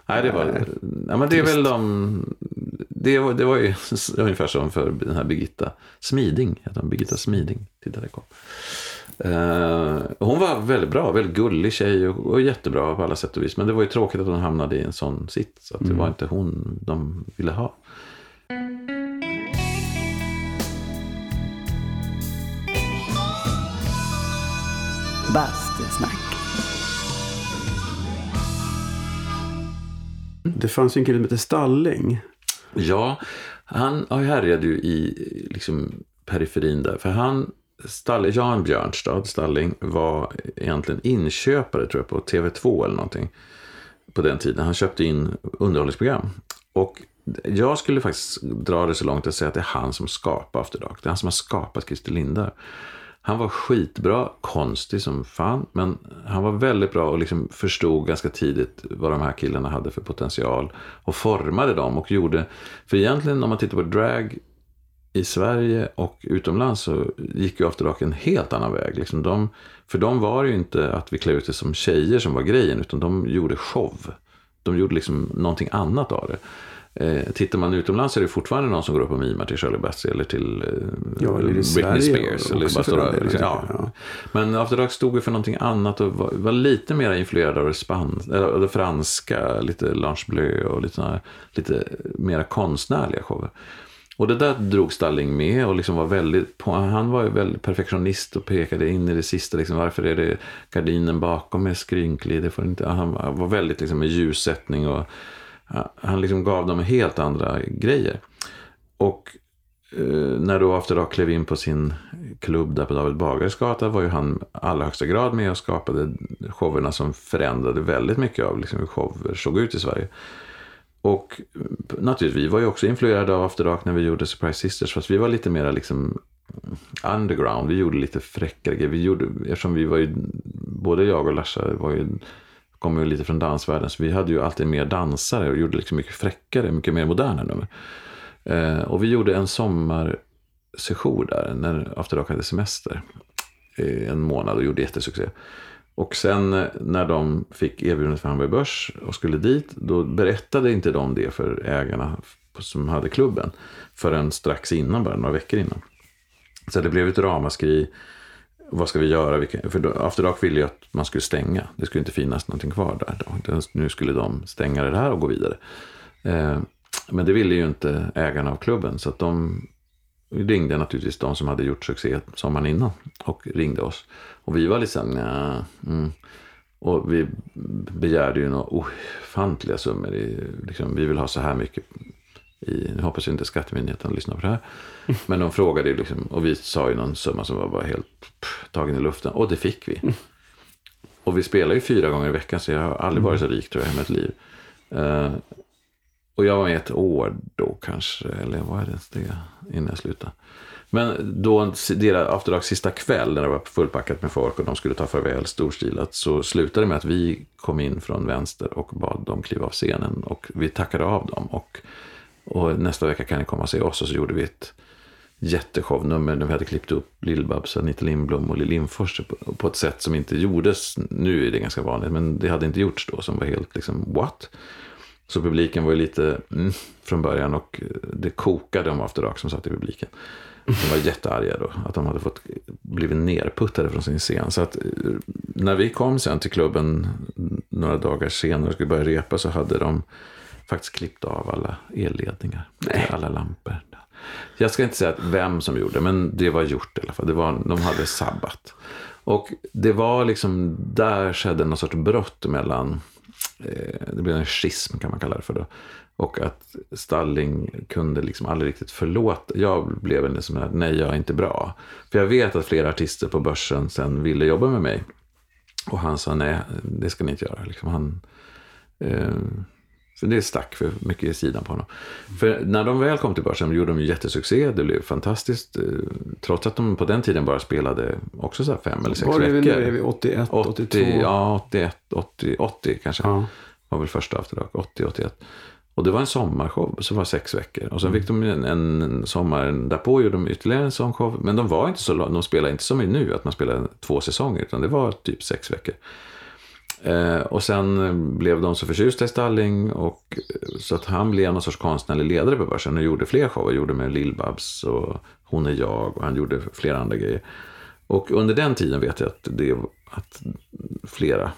Nej, det var... Ja, men det är väl de... Det var, det var ju [LAUGHS] ungefär som för den här Birgitta Smiding. Heter hon. Birgitta Smiding. Titta, där kom. Eh, hon var väldigt bra, väldigt gullig tjej och, och jättebra på alla sätt och vis. Men det var ju tråkigt att hon hamnade i en sån sits. Så att det var inte hon de ville ha. Bastusnack. Det fanns ju en kille som hette Stalling. Ja, han härjade ju i liksom, periferin där. För han, Stall, Jan Björnstad, Stalling, var egentligen inköpare tror jag på TV2 eller någonting. På den tiden. Han köpte in underhållningsprogram. Och jag skulle faktiskt dra det så långt att säga att det är han som skapar After Dark. Det är han som har skapat Christer Lindar. Han var skitbra, konstig som fan, men han var väldigt bra och liksom förstod ganska tidigt vad de här killarna hade för potential och formade dem och gjorde, för egentligen om man tittar på drag i Sverige och utomlands så gick ju After Dark en helt annan väg. Liksom de, för de var ju inte att vi klär ut det som tjejer som var grejen, utan de gjorde show. De gjorde liksom någonting annat av det. Eh, tittar man utomlands är det fortfarande någon som går upp och mimar till Shirley Bassey eller till eh, Ja, eller Britney Sverige Spears. Eller bara stora, liksom, ja. ja. Men After Dark stod ju för någonting annat och var, var lite mer influerad av det, span, eller det franska, lite Lange Bleu och lite, såna lite mera konstnärliga shower. Och det där drog Stalling med och liksom var väldigt, på, han var ju väldigt perfektionist och pekade in i det sista. Liksom, varför är det gardinen bakom är skrynklig? Det får inte, han var väldigt liksom, med ljussättning och han liksom gav dem helt andra grejer. Och eh, när då After Dark klev in på sin klubb där på David Bagares gata var ju han i allra högsta grad med och skapade showerna som förändrade väldigt mycket av liksom hur shower såg ut i Sverige. Och eh, naturligtvis, vi var ju också influerade av After Dark när vi gjorde Surprise Sisters, fast vi var lite mera liksom underground. Vi gjorde lite fräckare grejer. Vi gjorde, eftersom vi var ju, både jag och Larsa var ju, Kommer ju lite från dansvärlden, så vi hade ju alltid mer dansare och gjorde liksom mycket fräckare, mycket mer moderna nummer. Eh, och vi gjorde en sommarsession där, när After Dark hade semester. Eh, en månad och gjorde jättesuccé. Och sen eh, när de fick erbjudandet för Hamburg Börs och skulle dit, då berättade inte de det för ägarna som hade klubben. Förrän strax innan, bara några veckor innan. Så det blev ett ramaskri. Vad ska vi göra? För After Dark ville ju att man skulle stänga. Det skulle inte finnas någonting kvar där. Då. Nu skulle de stänga det här och gå vidare. Eh, Men det ville ju inte ägarna av klubben. Så att de ringde naturligtvis de som hade gjort succé sommaren innan. Och ringde oss. Och vi var lite såhär, nja, mm. Och vi begärde ju några ofantliga summor. I, liksom, vi vill ha så här mycket. I, nu hoppas jag inte Skattemyndigheten lyssnar på det här. Men de frågade ju liksom, och vi sa ju någon summa som var bara helt pff, tagen i luften. Och det fick vi. Och vi spelar ju fyra gånger i veckan så jag har aldrig varit så rik tror jag i mitt liv. Uh, och jag var med ett år då kanske, eller vad är det ens innan jag slutade. Men då, deras After sista kväll när det var fullpackat med folk och de skulle ta farväl storstilat så slutade det med att vi kom in från vänster och bad dem kliva av scenen och vi tackade av dem. Och, och nästa vecka kan ni komma och se oss och så gjorde vi ett jätteshownummer där vi hade klippt upp Lill-Babs, Anita Lindblom och Lill Lindfors på, ett sätt som inte gjordes. Nu är det ganska vanligt, men det hade inte gjorts då som var helt liksom what? Så publiken var ju lite mm, från början och det kokade om After Dark som satt i publiken. De var jättearga då, att de hade fått blivit nerputtade från sin scen. Så att eh, när vi kom sen till klubben några dagar senare och skulle börja repa så hade de faktiskt klippt av alla elledningar. Nej. Alla lampor. Jag ska inte säga att vem som gjorde det, men det var gjort i alla fall. Det var, de hade sabbat. Och det var liksom, där skedde någon sorts brott mellan, eh, det blev en schism kan man kalla det för då. Och att Stalling kunde liksom aldrig riktigt förlåta. Jag blev en liksom, nej jag är inte bra. För jag vet att flera artister på börsen sen ville jobba med mig. Och han sa nej, det ska ni inte göra. Liksom han, eh, för det stack för mycket i sidan på honom. För när de väl kom till börsen gjorde de ju jättesuccé. Det blev fantastiskt. eh, Trots att de på den tiden bara spelade också så fem eller sex Var är vi veckor. nu? Är vi 81, 82? 80, ja, 81, 80, 80 kanske. Ja. Var väl första After Dark, 80, 81. Och det var en sommarshow som var sex veckor. Och sen fick de en, en sommar därpå gjorde de ytterligare en sån show. Men de var inte så de spelade inte som nu, att man spelar två säsonger. Utan det var typ sex veckor. Eh, och sen blev de så förtjusta i Stalling och, så att han blev någon sorts konstnärlig ledare på börsen och gjorde fler shower. Gjorde med Lill-Babs och Hon är jag och han gjorde flera andra grejer. Och under den tiden vet jag att, det, att flera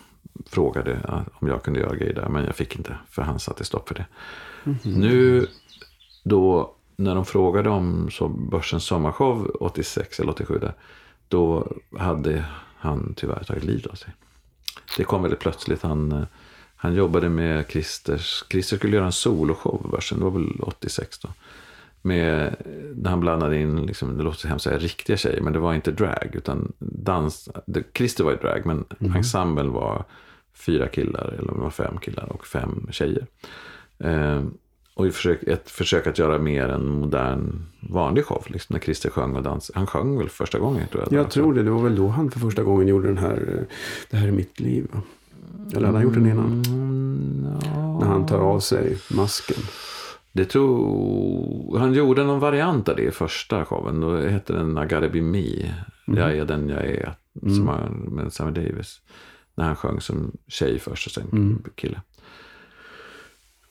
frågade om jag kunde göra grejer där. Men jag fick inte, för han satte stopp för det. Mm -hmm. Nu då, när de frågade om så Börsens sommarshow 86 eller 87 där, då hade han tyvärr tagit livet av sig. Det kom väldigt plötsligt. Han, han jobbade med Christers, Christer skulle göra en soloshow det var väl 86 då. Med, där han blandade in, liksom, det låter hemskt säga, riktiga tjejer, men det var inte drag, utan dans. Det, Christer var ju drag, men mm. ensemblen var fyra killar, eller var fem killar och fem tjejer. Eh, och ett försök att göra mer en modern vanlig show. Liksom, när Christer sjöng och dansade. Han sjöng väl första gången? Tror jag, jag tror det. Det var väl då han för första gången gjorde den här Det här är mitt liv. Va? Eller hade han gjort den innan? Mm, no. När han tar av sig masken. Det tror... Han gjorde någon variant av det i första showen. Då hette den I gotta be me. Mm. Jag är den jag är. Som mm. han, med Sammy Davis. När han sjöng som tjej först och sen mm. kille.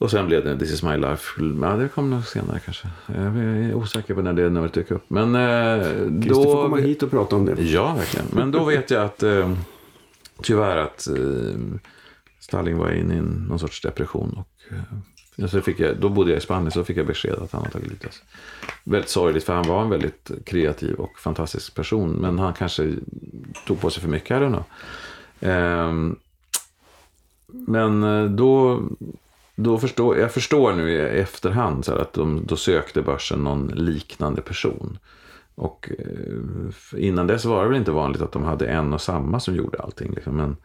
Och sen blev det This is my life. Ja, det kom nog senare kanske. Jag är osäker på när det numret dök upp. Men eh, då... får komma hit och prata om det. Ja, verkligen. Men då vet jag att eh, tyvärr att eh, Stalin var inne i någon sorts depression. Och, eh, så fick jag, då bodde jag i Spanien så fick jag besked att han hade tagit livet Väldigt sorgligt för han var en väldigt kreativ och fantastisk person. Men han kanske tog på sig för mycket, I don't know. Eh, men eh, då då förstår, jag förstår nu i efterhand så att de, då sökte börsen någon liknande person. Och eh, innan dess var det väl inte vanligt att de hade en och samma som gjorde allting. Liksom. Men,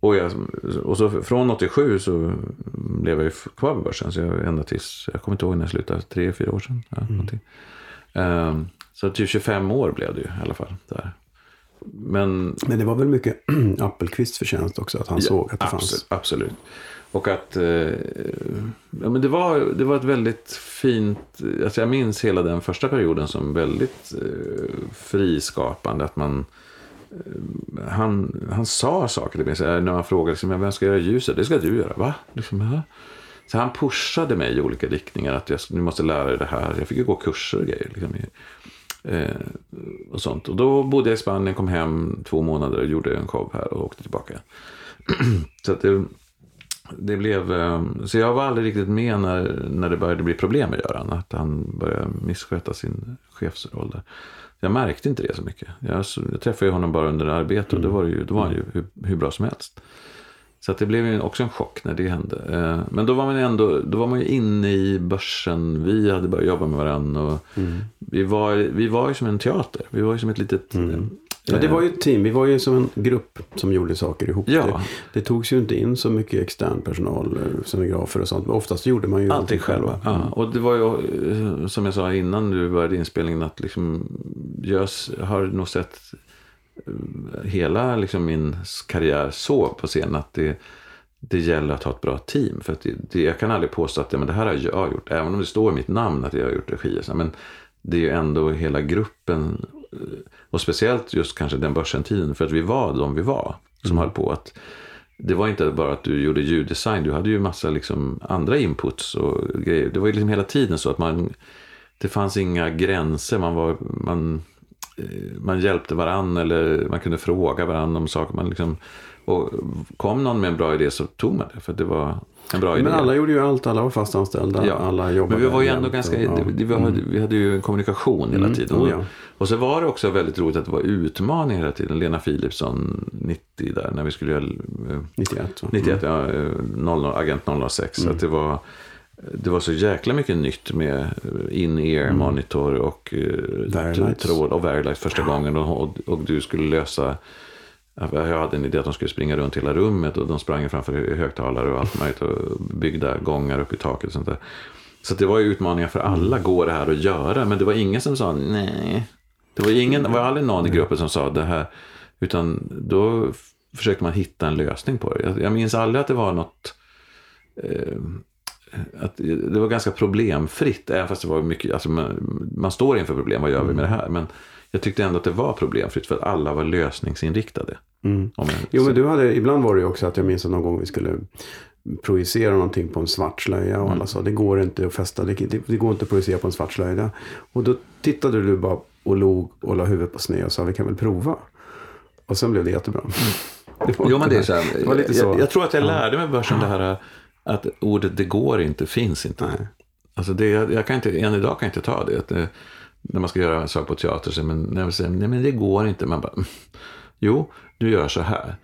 och, jag, och så från 87 så blev jag ju kvar på börsen. Så jag, ända tills, jag kommer inte ihåg när jag slutade, tre, fyra år sedan. Ja, mm. um, så till 25 år blev det ju i alla fall. Där. Men, Men det var väl mycket [CLEARS THROAT] Appelqvists förtjänst också, att han ja, såg att det absolut, fanns. Absolut. Och att eh, ja, men det, var, det var ett väldigt fint, alltså jag minns hela den första perioden som väldigt eh, friskapande. Att man, eh, han, han sa saker till mig, så när man frågade liksom, vem ska göra ljuset, det ska du göra, va? Liksom, ja. Så han pushade mig i olika riktningar, att jag, nu måste lära dig det här. Jag fick ju gå kurser och grejer. Liksom, eh, och sånt. Och då bodde jag i Spanien, kom hem två månader och gjorde en show här och åkte tillbaka. [CLEARS THROAT] så att det, det blev, eh, så jag var aldrig riktigt med när, när det började bli problem med Göran. Att han började missköta sin chefsroll där. Jag märkte inte det så mycket. Jag, jag träffade ju honom bara under arbete och då var, det ju, då var han ju hur, hur bra som helst. Så att det blev ju också en chock när det hände. Eh, men då var man, ändå, då var man ju inne i börsen. Vi hade börjat jobba med varandra. Och mm. vi, var, vi var ju som en teater. Vi var ju som ett litet mm. Ja, det var ju ett team. Vi var ju som en grupp som gjorde saker ihop. Ja. Det, det togs ju inte in så mycket extern personal, eh, scenografer och sånt. Oftast gjorde man ju allting själva. Ja. Och det var ju, eh, som jag sa innan du började inspelningen, att liksom, jag har nog sett eh, hela liksom, min karriär så på scen att det, det gäller att ha ett bra team. För det, det, jag kan aldrig påstå att ja, men det här har jag gjort, även om det står i mitt namn att jag har gjort regi. Men det är ju ändå hela gruppen och speciellt just kanske den börsentiden, för att vi var de vi var som mm. höll på. att Det var inte bara att du gjorde ljuddesign, du hade ju massa liksom andra inputs och grejer. Det var ju liksom hela tiden så att man, det fanns inga gränser. Man, var, man, eh, man hjälpte varandra eller man kunde fråga varandra om saker. Man liksom, och kom någon med en bra idé så tog man det. För det var, en bra idé. Men alla gjorde ju allt, alla var fast anställda. Ja. Alla jobbade Men vi var ju ändå ganska, och, ja. vi, hade, mm. vi hade ju en kommunikation hela mm. tiden. Mm. Oh, ja. Och så var det också väldigt roligt att det var utmaning hela tiden. Lena Philipsson 90 där när vi skulle göra... 91 va? 91 mm. ja, 00, Agent 006. Mm. Så att det var... Det var så jäkla mycket nytt med in-ear mm. monitor och uh, tråd och Verilight första gången. Och, och du skulle lösa jag hade en idé att de skulle springa runt hela rummet och de sprang framför högtalare och allt möjligt och byggda gångar upp i taket och sånt där. Så det var ju utmaningar för alla. Går det här att göra? Men det var ingen som sa nej. Det var, ingen, det var aldrig någon i gruppen som sa det här. Utan då försökte man hitta en lösning på det. Jag, jag minns aldrig att det var något... Eh, att det var ganska problemfritt. Även fast det var mycket, alltså man, man står inför problem, vad gör vi med det här? Men jag tyckte ändå att det var problemfritt för att alla var lösningsinriktade. Mm. Jag, Jo, men du hade, ibland var det ju också att jag minns att någon gång vi skulle projicera någonting på en svart slöja och alla sa det går inte att fästa, det, det, det går inte att projicera på en svart slöja. Och då tittade du bara och log och la huvudet på sned och sa vi kan väl prova. Och sen blev det jättebra. [LAUGHS] Det var Jo, men det är så här, Det var lite så. Jag, jag tror att jag lärde mig börsen det här att ordet det går inte finns inte. Nej. Alltså det, jag kan inte, än idag kan jag inte ta det. När man ska göra en sak på teater så men, när man säger nej men det går inte. Man bara, "Mm, [LAUGHS] jo, du gör så här.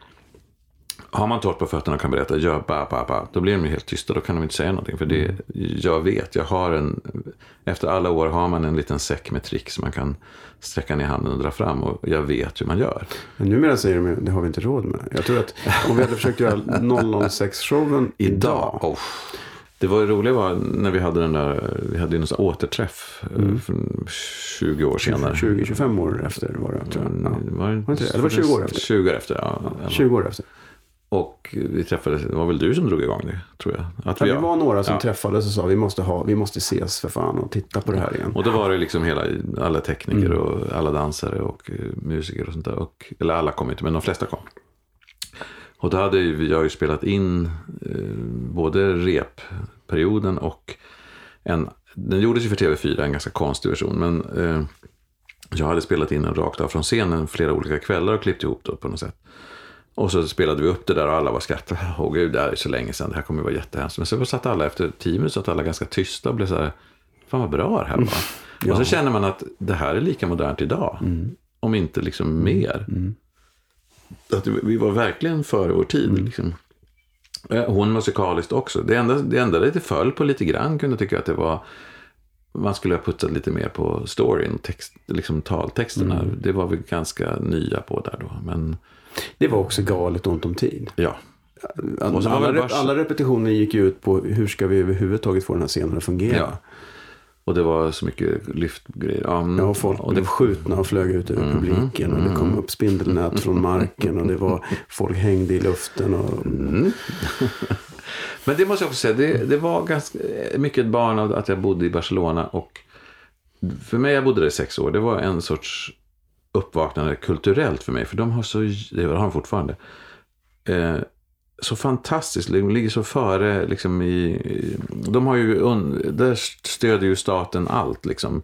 Har man torrt på fötterna och kan berätta, gör ba, ba, ba, då blir de ju helt tysta. Då kan de inte säga någonting. För det, jag vet, jag har en, efter alla år har man en liten säck med trick som man kan sträcka ner handen och dra fram. Och jag vet hur man gör. Men numera säger de det har vi inte råd med. Jag tror att om vi hade försökt göra [LAUGHS] 006-showen idag. Oh. Det var roliga var när vi hade den där, vi hade ju en återträff mm. för 20 år senare. 20-25 år efter var det, tror jag. Ja. Var det, Var inte det? Eller var det 20 år efter? 20 år efter, ja. Ja, 20 år efter. Och vi träffades, det var väl du som drog igång det, tror jag. Att Ja, vi var några som ja. träffades och sa vi måste, ha, vi måste ses för fan och titta på det här igen. Och då var det liksom hela, alla tekniker Mm. och alla dansare och eh, musiker och sånt där. Och, eller alla kom inte, men de flesta kom. Och då hade ju, jag ju spelat in eh, både repperioden och en, den gjordes ju för TV4, en ganska konstig version. Men eh, jag hade spelat in den rakt av från scenen flera olika kvällar och klippt ihop det på något sätt. Och så spelade vi upp det där och alla var skrattade. [LAUGHS] Åh gud, det här är så länge sedan, det här kommer ju vara jättehemskt. Men så satt alla efter tio minuter, satt alla ganska tysta och blev så här, fan vad bra det här var. Och så känner man att det här är lika modernt idag. Om inte liksom mer. Att vi- var verkligen före vår tid. Liksom. Eh, Hon musikaliskt också. Det enda, det enda lite föll på lite grann kunde jag tycka att det var man skulle ha puttat lite mer på storyn, text, liksom taltexterna. Det var vi ganska nya på där då. Men Det var också galet ont om tid. ja, Och Alla, alla repetitioner gick ju ut på hur ska vi överhuvudtaget få den här scenen att fungera. Ja. Och det var så mycket lyftgrejer. Ja, mm. Ja, och folk och blev det, skjutna och flög ut över publiken. Och det kom upp spindelnät från marken. Och det var folk hängde i luften. Och, [LAUGHS] men det måste jag också säga, det, det var ganska mycket ett barn av att jag bodde i Barcelona. Och för mig, jag bodde där i sex år, det var en sorts uppvaknande kulturellt för mig. För de har så, det har de fortfarande, eh, så fantastiskt, de ligger så före liksom i, de har ju, där stödjer ju staten allt liksom.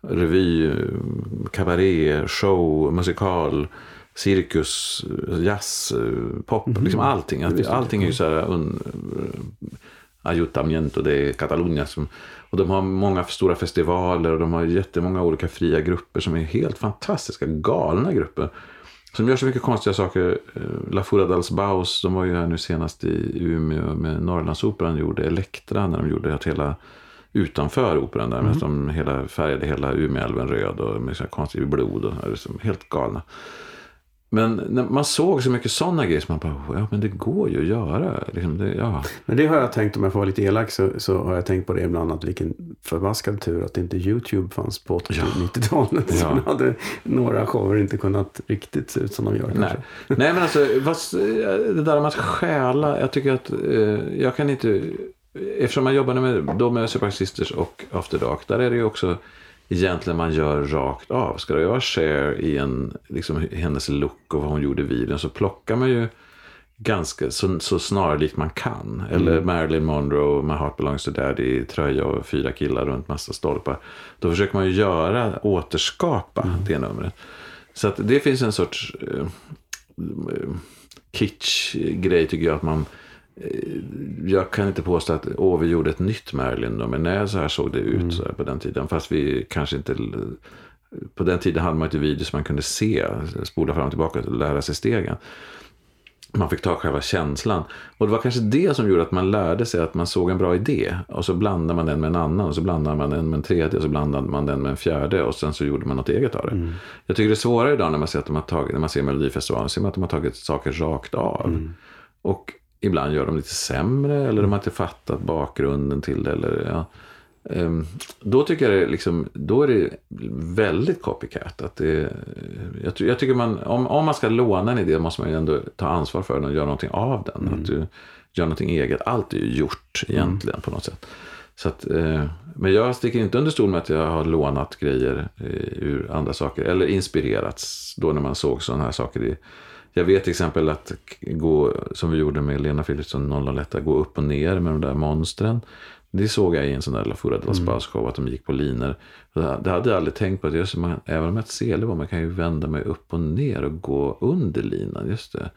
Revy, kabaré, show, musikal, cirkus, jazz, pop, liksom allting. Allt, allting är ju så här un, Ayuntamiento de Catalunya. Som, och de har många stora festivaler och de har jättemånga olika fria grupper som är helt fantastiska, galna grupper. Som gör så mycket konstiga saker. Eh, La Fura dels Baus, de var ju här nu senast i Umeå med Norrlandsoperan gjorde Elektra när de gjorde att hela utanför operan där. Mm. de hela, färgade hela Umeälven röd och med så konstigt blod och det är som helt galna. Men när man såg så mycket sådana grejer så man bara, ja men det går ju att göra. Liksom det, ja. men det har jag tänkt, om jag får vara lite elak, så, så har jag tänkt på det ibland. Att vilken förbaskad tur att inte YouTube fanns på 80 Ja. 90-talet. Så Ja. hade några shower inte kunnat riktigt se ut som de gör Nej. kanske. [LAUGHS] Nej men alltså, vad, det där med att stjäla, jag tycker att eh, jag kan inte, eftersom man jobbade med, då med Super Sisters och After Dark, där är det ju också egentligen man gör rakt av. Ska jag share i en, liksom hennes look och vad hon gjorde i videon så plockar man ju ganska så, så snarlikt man kan. Eller Marilyn Monroe, My Heart Belongs to Daddy, tröja och fyra killar runt massa stolpar. Då försöker man ju göra, återskapa det numret. Så att det finns en sorts eh, kitsch-grej tycker jag att man eh, jag kan inte påstå att åh, vi gjorde ett nytt Marilyn då, men nej, så här såg det ut så här, på den tiden. Fast vi kanske inte... På den tiden hade man inte video som man kunde se, spola fram och tillbaka och lära sig stegen. Man fick ta själva känslan. Och det var kanske det som gjorde att man lärde sig att man såg en bra idé. Och så blandade man den med en annan. Och så blandade man den med en tredje. Och så blandade man den med en fjärde. Och sen så gjorde man något eget av det. Jag tycker det är svårare idag när man ser att de har tagit, när man ser Melodifestivalen. ser man att de har tagit saker rakt av. Och ibland gör de lite sämre. Eller de har inte fattat bakgrunden till det. Eller, ja. Ehm, Då tycker jag det liksom, då är det väldigt copycat. Att det, jag, jag tycker man, om, om man ska låna en idé måste man ju ändå ta ansvar för den och göra någonting av den. Att du gör någonting eget. Allt är ju gjort egentligen på något sätt. Så att, eh, men jag sticker inte under stol med att jag har lånat grejer eh, ur andra saker. Eller inspirerats då när man såg sådana här saker. I, jag vet till exempel att gå, som vi gjorde med Lena Philipsson 001, gå upp och ner med de där monstren. Det såg jag i en sån där La Fura de la Spas show, att de gick på linor. Det hade jag aldrig tänkt på. Att just, man, även om jag har ett sele var, man kan ju vända mig upp och ner och gå under linan. Just det.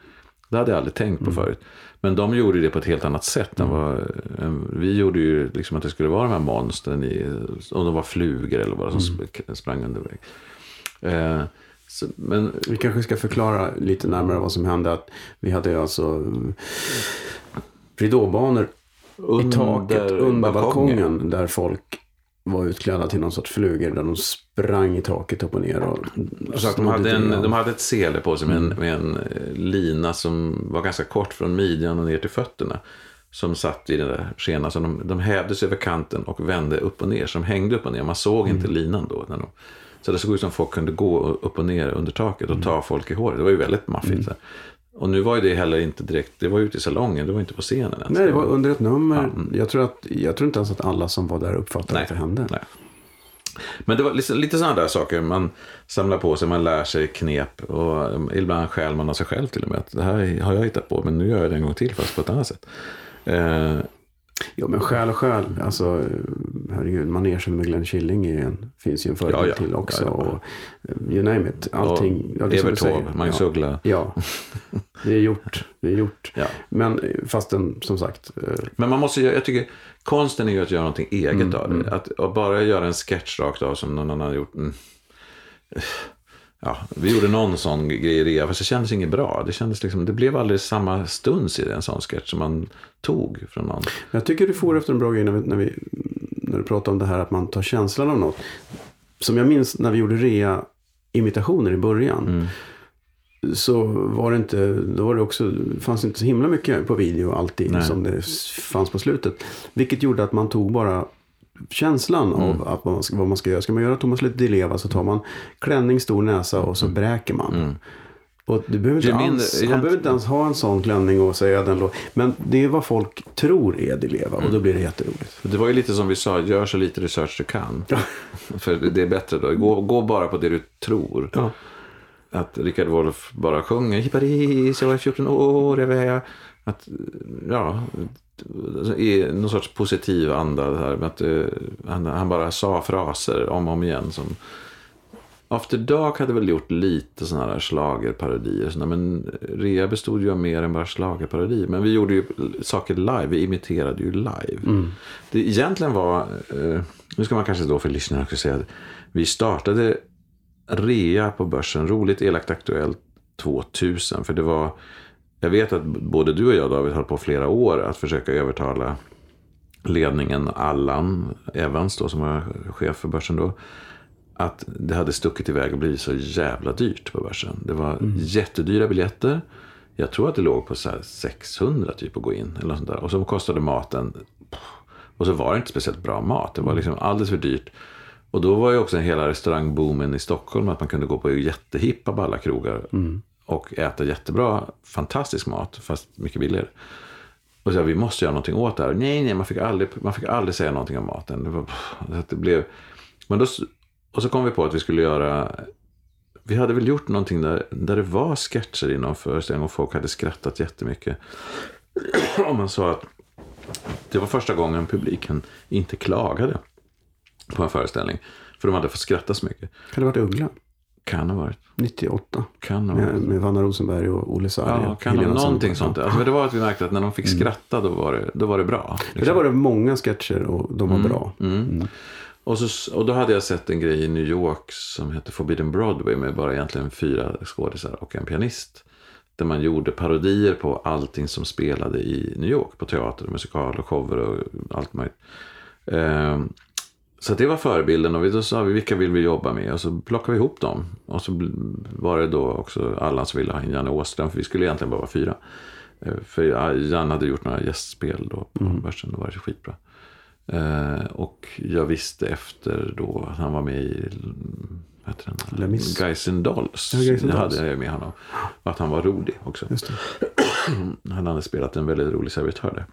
Det hade jag aldrig tänkt på förut. Men de gjorde det på ett helt annat sätt. Vad, än- vi gjorde ju liksom att det skulle vara de här monstren, i, om de var flugor eller vad som sp- sprang under väg. Eh, så, men Vi kanske ska förklara lite närmare vad som hände. Att vi hade alltså ridåbanor i taket under balkongen. Där folk var utklädda till någon sorts flugor. Där de sprang i taket upp och ner. Och Så de, hade en, de hade ett sele på sig med en, med en eh, lina som var ganska kort från midjan och ner till fötterna. Som satt i den där skenan. Så de, de hävdes över kanten och vände upp och ner. Så de hängde upp och ner. Man såg inte linan då. När de, så det såg ut som folk kunde gå upp och ner under taket och ta folk i håret. Det var ju väldigt maffigt. här. Och nu var ju det heller inte direkt, det var ute i salongen, det var inte på scenen ens. Nej, det var under ett nummer. Jag, tror att, jag tror inte ens att alla som var där uppfattade att det hände. Nej. Men det var lite, lite sådana där saker. Man samlar på sig, man lär sig knep. Och ibland stjäl man av sig själv till och med. Att det här har jag hittat på, men nu gör jag det en gång till fast på ett annat sätt. Eh, Ja, men själ och själ. Alltså, herregud, manegen med Glenn Killing en, finns ju en förebild Ja, ja. till också. Ja, ja. Och, eh, you name it. Allting. ja, Evert. Taube, Magnus ja. Uggla. Ja, det är gjort. Det är gjort. Men eh, fastän, som sagt. eh, Men man måste, jag tycker konsten är ju att göra någonting eget Mm, av det. Att, att bara göra en sketch rakt av som någon annan har gjort. Mm. Ja, vi gjorde någon sån grej i Rea, fast det kändes inget bra. Det, kändes liksom, det blev aldrig samma stuns i en sån sketch som man tog från någon. Jag tycker du får efter en bra grej när, vi, när, vi, när du pratar om det här att man tar känslan av något. Som jag minns när vi gjorde rea-imitationer i början. Mm. Så var det inte, då var det också, fanns inte så himla mycket på video alltid Nej. som det fanns på slutet. Vilket gjorde att man tog bara känslan Mm. av att vad, man ska, vad man ska göra. Ska man göra Thomas Lite Di Leva så tar man klänning, stor näsa och så bräker man. Och du behöver inte Mm. Mindre- alls, han behöver inte ens ha en sån klänning och säga den lå- Men det är vad folk tror är Di Leva och då blir det jätteroligt. Det var ju lite som vi sa, gör så lite research du kan. [LAUGHS] För det är bättre då. Gå, gå bara på det du tror. Ja. Att Richard Wolff bara sjunger i Paris, jag var 14 år, jag var... Att, ja, i någon sorts positiv anda. Här, att, eh, han, han bara sa fraser om och om igen. Som, After Dark hade väl gjort lite sådana här schlagerparodier. sådana, Men Rea bestod ju av mer än bara schlagerparodier. Men vi gjorde ju saker live. Vi imiterade ju live. Det egentligen var, eh, nu ska man kanske då för lyssnarna också säga att vi startade rea på börsen, roligt, elakt, aktuellt 2000. För det var, jag vet att både du och jag David höll på flera år att försöka övertala ledningen, Allan Evans då som var chef för börsen då. Att det hade stuckit iväg och blivit så jävla dyrt på börsen. Det var jättedyra biljetter. Jag tror att det låg på så här 600 typ att gå in. Eller sånt där. Och så kostade maten. Och så var det inte speciellt bra mat. Det var liksom alldeles för dyrt. Och då var ju också hela restaurangboomen i Stockholm. Att man kunde gå på jättehippa ballakrogar. Och äta jättebra, fantastisk mat. Fast mycket billigare. Och så, vi måste göra någonting åt det här. Nej, nej, man fick aldrig, man fick aldrig säga någonting om maten. Det var, så att det blev, men då, och så kom vi på att vi skulle göra... Vi hade väl gjort någonting där, där det var sketcher i någon föreställning och folk hade skrattat jättemycket. Och man sa att det var första gången publiken inte klagade på en föreställning. För de hade fått skratta så mycket. Kan det ha varit Ugglan. Kan ha varit. 98. Kan ha Med, varit. med Vanna Rosenberg och Olle Sarri. Ja, kan ha, någonting sånt. Alltså, men det var att vi märkte att när de fick skratta då var det, då var det bra. För där var det många sketcher och de var bra. Mm. Och, så, och då hade jag sett en grej i New York som hette Forbidden Broadway med bara egentligen fyra skådisar och en pianist. Där man gjorde parodier på allting som spelade i New York. På teater, och musikal och shower och allt möjligt. Ehm, så det var förebilden och vi, då sa vi vilka vill vi jobba med och så plockade vi ihop dem. Och så var det då också alla som ville ha in Janne Åström för vi skulle egentligen bara vara fyra. Eh, För Jan hade gjort några gästspel då på börsen, då var det skitbra. Eh, och jag visste efter då att han var med i. Guys and Dolls. Ja, Guys and hade jag med honom. Och att han var rolig också. [CLEARS THROAT] Han hade spelat en väldigt rolig servitör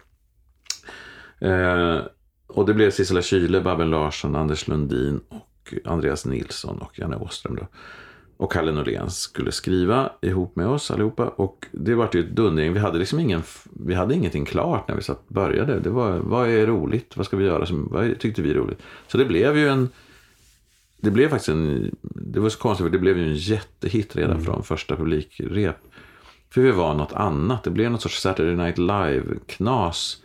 där. Eh, och det blev Sissela Kyle, Babben Larsson, Anders Lundin och Andreas Nilsson och Janne Åström då. Och Kalle Norén skulle skriva ihop med oss allihopa. Och det var ju ett dundring. Vi hade liksom ingen, vi hade ingenting klart när vi satt började. Det var, vad är roligt? Vad ska vi göra? Som, vad tyckte vi är roligt? Så det blev ju en, det blev faktiskt en, det var så konstigt för det blev ju en jättehit redan från första publikrep. För vi var något annat. Det blev något sorts Saturday Night Live-knas.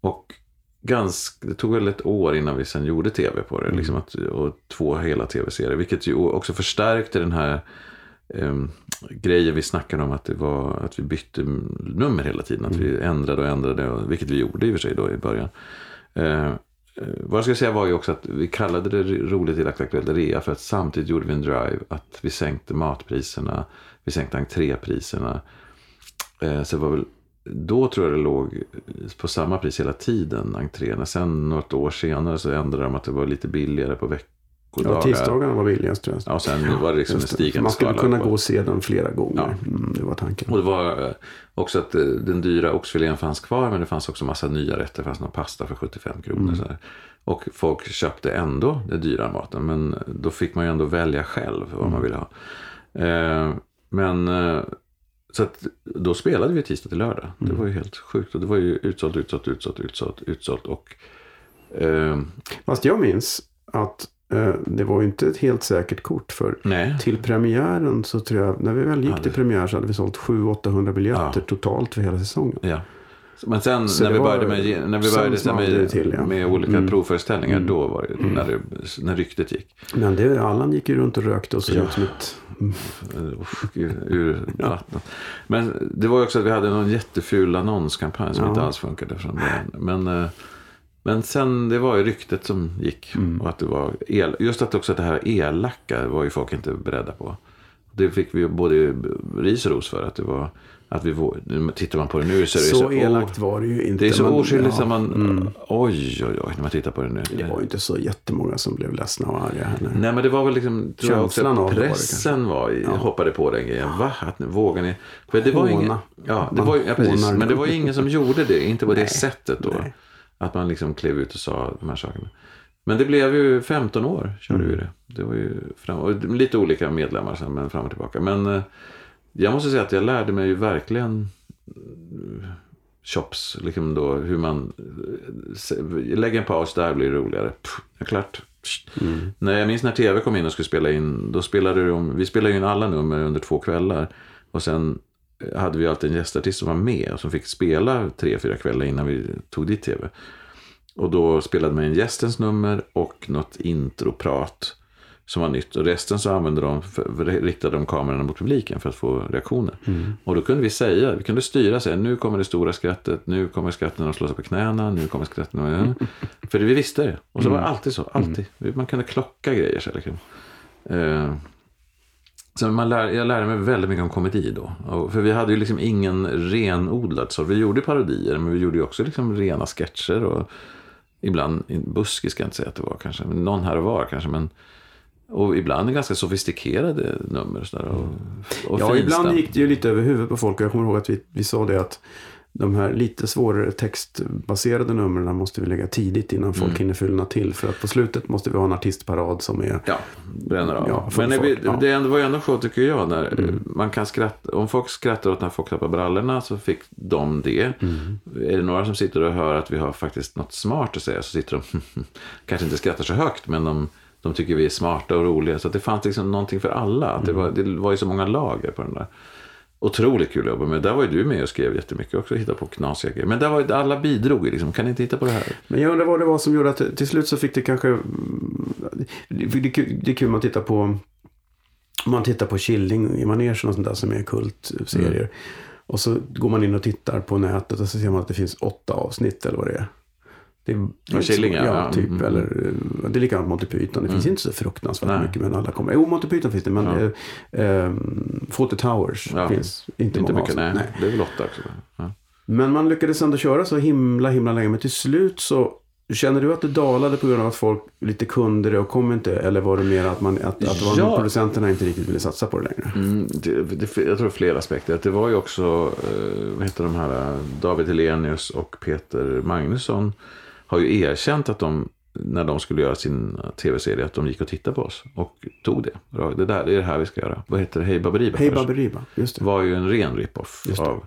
Och ganska, det tog väl ett år innan vi sen gjorde tv på det. Liksom att, och två hela tv-serier. Vilket ju också förstärkte den här um, grejen vi snackade om. Att, det var, att vi bytte nummer hela tiden. Att vi ändrade och ändrade. Och, vilket vi gjorde i och för sig då i början. Eh, eh, vad jag ska säga var ju också att vi kallade det roligt i Aktuellt Rea för att samtidigt gjorde vi en drive att vi sänkte matpriserna, vi sänkte entrépriserna. Eh, så det var väl, då tror jag det låg på samma pris hela tiden, entréerna. Sen något år senare så ändrade de att det var lite billigare på veckodagar. Ja, tisdagarna var billigast tror jag. Ja, och sen var det liksom en stigande Man skulle kunna på- gå och se den flera gånger. Ja. Mm, det var tanken. Och det var eh, också att eh, den dyra oxfilén fanns kvar men det fanns också massa nya rätter. Det fanns någon pasta för 75 kronor. Mm. Så här. Och folk köpte ändå den dyra maten. Men då fick man ju ändå välja själv vad Mm. man ville ha. Eh, men eh, så att då spelade vi tisdag till lördag. Mm. Det var ju helt sjukt. Och det var ju utsålt, utsålt, utsålt, utsålt, utsålt. Och eh, Fast jag minns att eh, det var ju inte ett helt säkert kort för nej. till premiären så tror jag, när vi väl gick Ja, till det- premiär så hade vi sålt 700-800 biljetter Ja. totalt för hela säsongen. Ja. Men sen Så när vi började med, när vi började sen med, till, ja. med olika Mm. provföreställningar, Mm. då var det när, det när ryktet gick. Men det, Allan gick ju runt och rökte och såg ut som ett... Gud, ur vattnet. Men det var ju också att vi hade någon jätteful annonskampanj som Ja. inte alls funkade från början. Men, eh, men sen, det var ju ryktet som gick. Mm. Och att det var el, just att också det här elaka var ju folk inte beredda på. Det fick vi både ris och ros för. Att det var, att vi, tittar man på det nu så är det Så så, elakt var det ju inte. det är så oskyldigt som man, mm. oj oj oj, när man tittar på det nu. Det var ju inte så jättemånga som blev ledsna och arga heller. Nej men det var väl liksom tror jag också att pressen var, i, Ja. hoppade på den grejen. Va? Att, nu vågar ni? För det var ingen, ja, det Man var, ja, precis. Men det var ju ingen som gjorde det. Inte på det Nej. sättet då. Nej. Att man liksom klev ut och sa de här sakerna. Men det blev ju 15 år körde vi det. Det var ju fram, lite olika medlemmar sen men fram och tillbaka. Men eh, jag måste säga att jag lärde mig ju verkligen eh, chops. Liksom då hur man eh, lägger en paus, där blir det roligare. Pff, är klart. Mm. När jag minns när tv kom in och skulle spela in. Då spelade de, vi spelade in alla nummer under två kvällar. Och sen hade vi alltid en gästartist som var med och som fick spela tre, fyra kvällar innan vi tog dit tv. Och då spelade man in gästens nummer och något introprat som var nytt. Och resten så använde de, för, riktade de kamerorna mot publiken för att få reaktioner. Och då kunde vi säga, vi kunde styra sig, nu kommer det stora skrattet, nu kommer skratten att slå sig på knäna, nu kommer skratten att... [LAUGHS] För vi visste det. Och så var det alltid så, alltid. Man kunde klocka grejer. Så liksom. Eh, så man lär, jag lärde mig väldigt mycket om komedi då. Och, för vi hade ju liksom ingen renodlad så. Vi gjorde parodier, men vi gjorde ju också liksom rena sketcher. Och ibland, buskis ska jag inte säga att det var kanske, någon här och var kanske. Men, och ibland ganska sofistikerade nummer. och Så där, och, och Ja, ibland gick det ju lite över huvudet på folk. Jag kommer ihåg att vi, vi sa det att de här lite svårare textbaserade numren måste vi lägga tidigt innan folk Mm. hinner fyllna till. För att på slutet måste vi ha en artistparad som är... Ja, bränner av. Ja, men när vi, ja. det var ju ändå så tycker jag. När Mm. man kan skratta, om folk skrattar åt när folk tappar brallorna så fick de det. Mm. Är det några som sitter och hör att vi har faktiskt något smart att säga så sitter de, [LAUGHS] kanske inte skrattar så högt men de, de tycker vi är smarta och roliga. Så det fanns liksom någonting för alla. Att det, var, det var ju så många lager på den där. Otroligt kul att jobba med. Där var ju du med och skrev jättemycket också. Hitta på knasiga grejer. Men där var ju, alla bidrog liksom. Kan ni inte hitta på det här? Men jag undrar vad det var som gjorde att till slut så fick det kanske... Det, det, är kul- man tittar på... Om man tittar på Killing i manegen och sånt där som är kultserier. Mm. Och så går man in och tittar på nätet och så ser man att det finns åtta avsnitt eller vad det är. Det är, det är Ja, inte så- Killing, ja. typ. mm, Eller, det är likadant Monty Python. Det finns inte så fruktansvärt Nej. mycket men alla kommer. Jo, Monty Python finns det men Ja. eh, eh, Fawlty Towers Ja. finns inte, Inte många mycket, nej. avsnitt. Det är väl åtta också. Ja. Men man lyckades ändå köra så himla himla länge. Men till slut så Känner du att du dalade på grund av att folk lite kunde det och kom inte? Eller var det mer att, man, att, att det var Ja. producenterna inte riktigt ville satsa på det längre? Mm, det, det, jag tror flera aspekter. Att det var ju också, eh, vad heter de här, eh, David Helenius och Peter Magnusson har ju erkänt att de, när de skulle göra sin eh, tv-serie, att de gick och tittade på oss och tog det. Det, där, det är det här vi ska göra. Vad heter det? Hej Baberiba Hej. Baberiba, just det. var ju en ren rip-off. Av.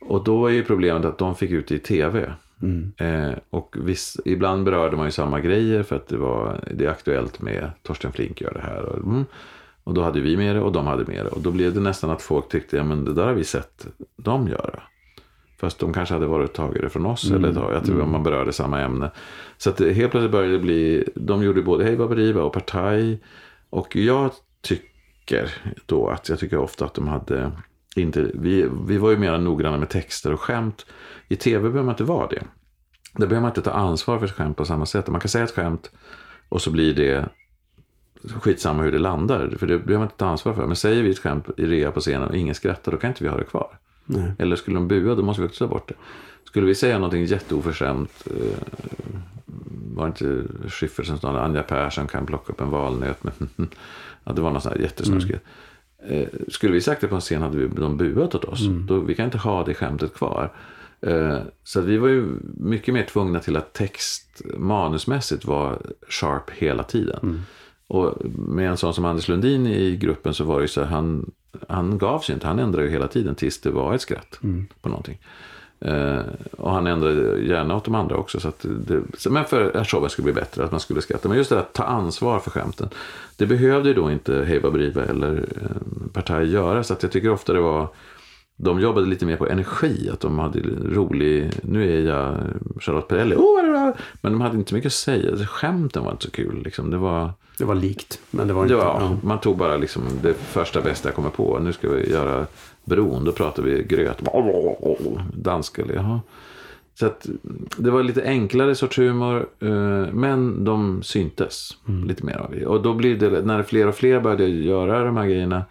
Och då är ju problemet att de fick ut det i tv. Mm. Eh, och viss, ibland berörde man ju samma grejer för att det, var, det är aktuellt med Torsten Flink gör det här. Och, mm, och då hade vi med det och de hade med det. Och då blev det nästan att folk tyckte, ja men det där har vi sett dem göra. Fast de kanske hade varit tagit det från oss. Eller tag- att det var- man berörde samma ämne. Så att det, helt plötsligt började det bli, de gjorde både Hej Baberiba och Partaj. Och jag tycker då att, jag tycker ofta att de hade inte, vi, vi var ju mer noggranna med texter och skämt. I tv behöver man inte vara det. Där behöver man inte ta ansvar för ett skämt på samma sätt. Man kan säga ett skämt och så blir det skitsamma hur det landar. För det behöver man inte ta ansvar för. Men säger vi ett skämt i rea på scenen och ingen skrattar, då kan inte vi ha det kvar. Nej. Eller skulle de bua, då måste vi också ta bort det. Skulle vi säga någonting jätteoförskämt, eh, var det inte Schyffert som sa Anja Persson kan plocka upp en valnöt med [LAUGHS] ja, det var något sånt här jättesnuskigt. Eh, skulle vi sagt det på en scen hade vi, de buat åt oss. Då, vi kan inte ha det skämtet kvar. Eh, så att vi var ju mycket mer tvungna till att text manusmässigt var sharp hela tiden. Och med en sån som Anders Lundin i gruppen så var det ju så här, han, han gav sig inte. Han ändrade ju hela tiden tills det var ett skratt på någonting. Eh, och han ändrade gärna åt de andra också. Så det, men för att showen skulle bli bättre, att man skulle skratta. Men just det där att ta ansvar för skämten. Det behövde ju då inte Hej Baberiba eller eh, Partaj göra. Så att jag tycker ofta det var de jobbade lite mer på energi, att de hade rolig, nu är jag Charlotte Perrelli, oh, men de hade inte mycket att säga. Skämten var inte så kul. Liksom. Det var, Det var likt, men det var inte... ja, ja. man tog bara liksom det första bästa jag kommer på. Nu ska vi göra bron, då pratar vi gröt. Danska, eller jaha. Så att det var lite enklare sorts humor, eh, men de syntes lite mer av det. Och då blir det, när fler och fler började göra de här grejerna,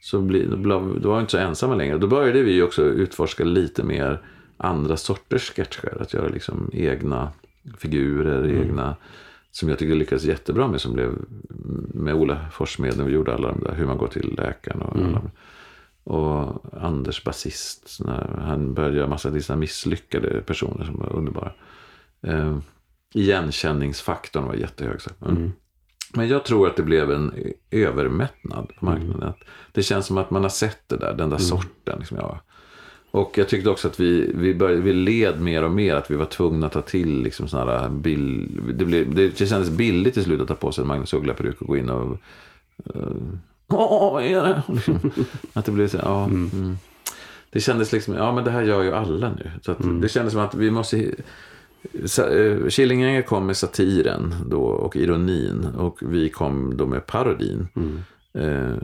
så blev, då var vi inte så ensamma längre. Då började vi också utforska lite mer andra sorters sketcher. Att göra liksom egna figurer, egna som jag tycker lyckades jättebra med som blev med Ola Forssmed vi gjorde alla de där hur man går till läkaren och, alla, och Anders basist. Han började göra massa här misslyckade personer som var underbara. Eh, igenkänningsfaktorn var jättehög. Så. Mm. Men jag tror att det blev en övermättnad på marknaden. Att det känns som att man har sett det där, den där sorten. Liksom, ja. Och jag tyckte också att vi, vi, började, vi led mer och mer att vi var tvungna att ta till liksom såna här bill, det, blev, det, kändes billigt till slut att ta på sig en Magnus Uggla-peruk och gå in och... Uh, Åh, vad är det? [LAUGHS] Liksom. Att det blev så, ja. Mm. Det kändes liksom, ja men det här gör ju alla nu. Så att det kändes som att vi måste... Eh, Killinggänget kom med satiren då och ironin och vi kom då med parodin. Eh,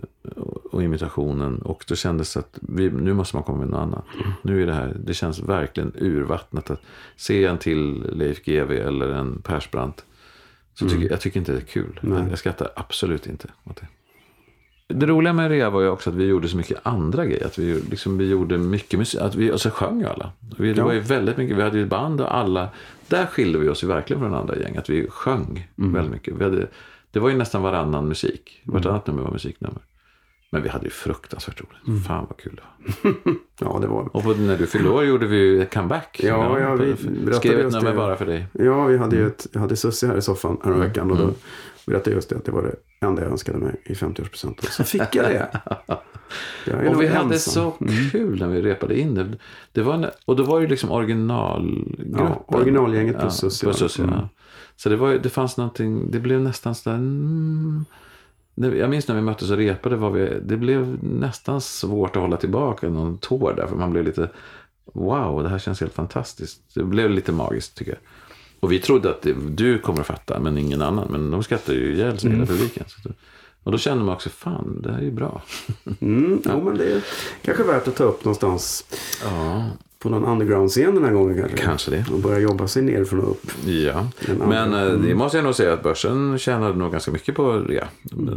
och imitationen. Och då kändes det att vi, nu måste man komma med något annat. Nu är det här, det känns verkligen urvattnat att se en till Leif GW eller en Persbrandt. Så tycker, jag tycker inte det är kul. Jag, jag skrattar absolut inte åt det. Det roliga med Rea var ju också att vi gjorde så mycket andra grejer. Att vi, liksom, vi gjorde mycket musik. Att vi, och så sjöng ju alla. Vi, det Ja. var ju väldigt mycket. Vi hade ju ett band och alla. Där skilde vi oss ju verkligen från andra gäng. Att vi sjöng väldigt mycket. Vi hade, det var ju nästan varannan musik. Vartannat nummer var musiknummer. Men vi hade ju fruktansvärt roligt. Fan vad kul det var. [LAUGHS] Ja, det var... Och när du fyllde år gjorde vi ju comeback. Ja, ja, vi skrev ett nummer det. bara för dig. Ja, vi hade Mm. ju ett, jag hade Susie här i soffan häromveckan och då berättade jag just det att det var det enda jag önskade mig i 50-årspresent. Och så fick jag det. [LAUGHS] Jag Och vi hade ensam. så kul när vi repade in det. det var en, och då var det liksom originalgruppen. Ja, originalgänget plus ja, plus ja. Mm. Så det, var, ju- det fanns någonting, det blev nästan sådär... Mm, jag minns när vi möttes och repade, var vi, det blev nästan svårt att hålla tillbaka någon tår där. För man blev lite, wow, det här känns helt fantastiskt. Det blev lite magiskt tycker jag. Och vi trodde att det, du kommer att fatta, men ingen annan. Men de skrattade ju ihjäl sig, Mm. hela publiken. Och då kände man också, fan, det här är ju bra. Mm, jo, men det är kanske värt att ta upp någonstans Ja. På någon underground-scen den här gången kanske. Kanske det. Och börja jobba sig nerifrån och upp. Ja, En men eh, det måste jag nog säga att börsen tjänade nog ganska mycket på rea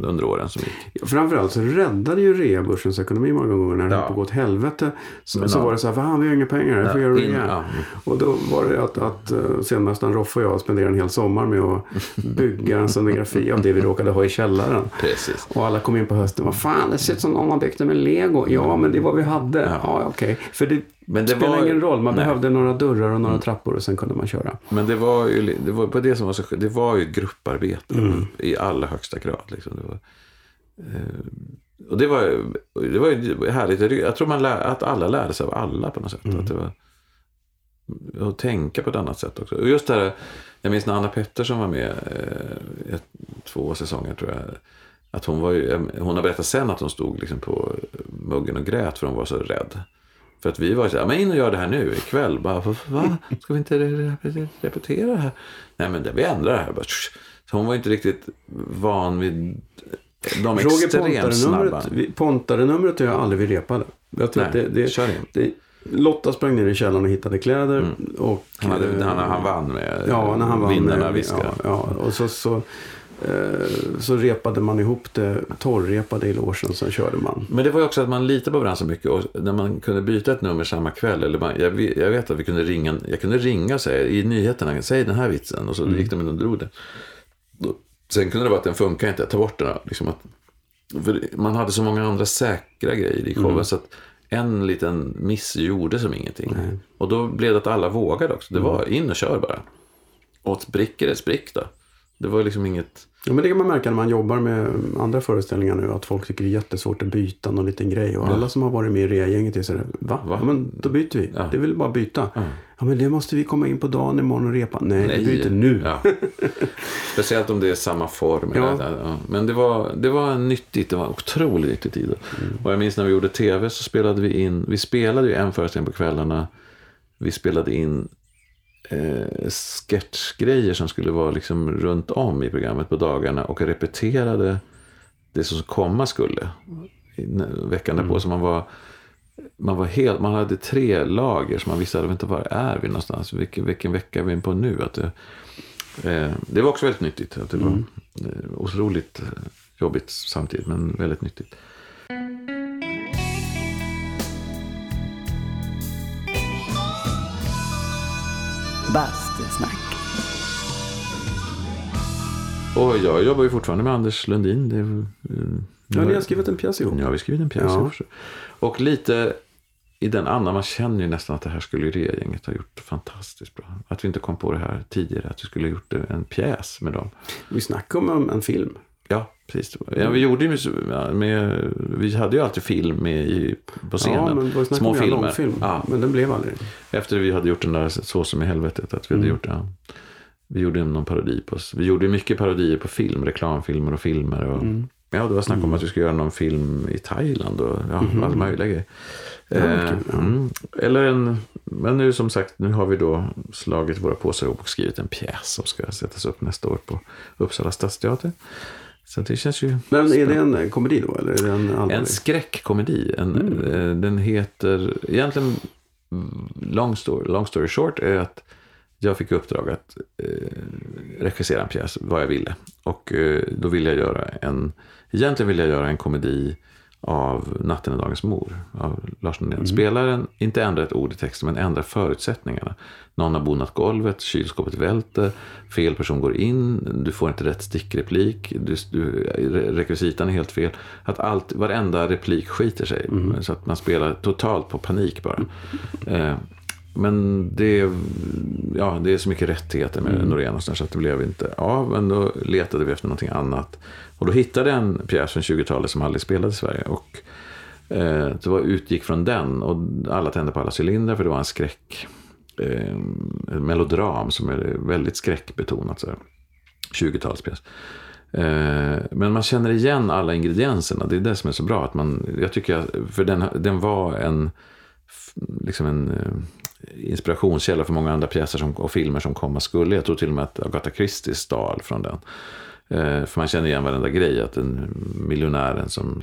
under åren som gick. Framförallt så räddade ju reabörsens ekonomi många gånger när det Ja. höll på att gå åt helvete. Så, Men så ja. var det så här, fan vi har inga pengar, jag får göra rea. ja. Och då var det att, att uh, scenmästaren Roffe och jag spenderade en hel sommar med att [LAUGHS] bygga en scenografi av det vi råkade ha i källaren. Precis. Och alla kom in på hösten. Vad fan, det ser ut som någon har byggt det med lego. Ja, men det var vi hade. Ja, Ja. okej. För det, Men det spelar var- ingen roll. Man Nej. behövde några dörrar och några trappor och sen kunde man köra. Men det var ju det var på det som var så Det var ju grupparbete Mm. i allra högsta grad. Liksom. Det var, eh, och det var, det var ju härligt. Jag tror man lär, att alla lärde sig av alla på något sätt. Mm. Att det var, och tänka på ett annat sätt också. Och just det här, jag minns när Anna Pettersson var med eh, ett, två säsonger tror jag. Att hon, var ju, hon har berättat sen att hon stod liksom på muggen och grät för hon var så rädd. För att vi var så här, men in och gör det här nu ikväll. Bara, va? Ska vi inte re- re- repetera det här? Nej men det, vi ändrar det här. Bara, så hon var inte riktigt van vid de Roger extremt snabba. Pontare-numret, har jag aldrig vi repade. Jag tror Nej, det, det, kör in. det, Lotta sprang ner i källaren och hittade kläder. Och, Han, hade, han, han vann med Ja, när han vann. Vindarna med- viskar. Ja, ja, och så, så, så repade man ihop det, torrrepade i logen, sen körde man. Men det var ju också att man litade på varandra så mycket. Och när man kunde byta ett nummer samma kväll. Eller man, jag, vet- jag vet att vi kunde ringa. Jag kunde ringa och säga i nyheterna. Säg den här vitsen. Och så gick de in och drog den. Sen kunde det vara att den funkar inte. Ta bort den. Liksom att, man hade så många andra säkra grejer i showen. Så att en liten miss gjorde som ingenting. Och då blev det att alla vågade också. Det var in och kör bara. Och spricker det, sprick då. Det var liksom inget... Ja, men det kan man märka när man jobbar med andra föreställningar nu. Att folk tycker det är jättesvårt att byta någon liten grej. Och alla som har varit med i rea-gänget är så här, va? Va? Ja, men då byter vi. Ja. Det väl bara byta. Ja. men det måste vi komma in på dagen imorgon och repa. Nej, Nej. vi byter nu. Ja. [LAUGHS] Speciellt om det är samma form. Ja. Ja. Men det var, det var nyttigt. Det var otroligt nyttig tid. Mm. Och jag minns när vi gjorde tv så spelade vi in. Vi spelade ju en föreställning på kvällarna. Vi spelade in eh, sketchgrejer som skulle vara liksom runt om i programmet på dagarna. Och repeterade det som komma skulle. Veckan därpå. Mm. Så man var... Man, var helt, man hade tre lager så man visste inte var är vi någonstans. Vilken, vilken vecka är vi på nu? Att det, Eh, det var också väldigt nyttigt. Att det var eh, otroligt eh, jobbigt samtidigt, men väldigt nyttigt. Bastusnack. Och jag jobbar ju fortfarande med Anders Lundin. Det, eh, Ja, ni har skrivit en pjäs ihop. Ja, vi har skrivit en pjäs. Ja. också. Och lite i den andan, man känner ju nästan att det här skulle ju Rea-gänget ha gjort fantastiskt bra. Att vi inte kom på det här tidigare, att vi skulle ha gjort en pjäs med dem. Vi snackade om en film. Ja, precis. Ja, vi, gjorde ju med, vi hade ju alltid film med i, på scenen. Ja, men snackade Små filmer. långfilm. Ja, Men den blev aldrig. Efter vi hade gjort den där Så som i helvetet. Att vi, hade gjort, ja, vi gjorde någon parodi på oss. Vi gjorde mycket parodier på film, reklamfilmer och filmer. Och, Ja, det var snack om att vi skulle göra någon film i Thailand och ja, alla möjliga grejer. var Eh, ja. mm. Eller en, men nu som sagt, nu har vi då slagit våra påsar ihop och skrivit en pjäs som ska sättas upp nästa år på Uppsala stadsteater. Så det känns ju... Men är det en eh, komedi då? Eller är det en allvarlig? En skräckkomedi. En, Mm. eh, Den heter, egentligen long story, long story short är att jag fick uppdrag att eh, regissera en pjäs, vad jag ville. Och eh, då ville jag göra en, egentligen ville jag göra en komedi av Natten är dagens mor av Lars Norén. Spelaren, inte ändra ett ord i texten, men ändra förutsättningarna. Någon har bonat golvet, kylskåpet välter, fel person går in, du får inte rätt stickreplik, du, du, re- rekvisitan är helt fel. Att allt, varenda replik skiter sig. Så att man spelar totalt på panik bara. Eh, men det, är- ja, det är så mycket rättigheter med Norén och sådär, så att det blev inte av. Men då letade vi efter någonting annat. Och då hittade jag en pjäs från 20-talet som aldrig spelades i Sverige. Och eh, det var, utgick från den och alla tände på alla cylindrar för det var en skräck. Eh, en melodram som är väldigt skräckbetonat. 20-talspjäs. Eh, men man känner igen alla ingredienserna. Det är det som är så bra. Att man, jag tycker att, för den, den var en, liksom en eh, inspirationskälla för många andra pjäser som, och filmer som komma skulle. Jag tror till och med att Agatha Christie stal från den. Eh, för man känner igen varenda grej. Att den miljonären som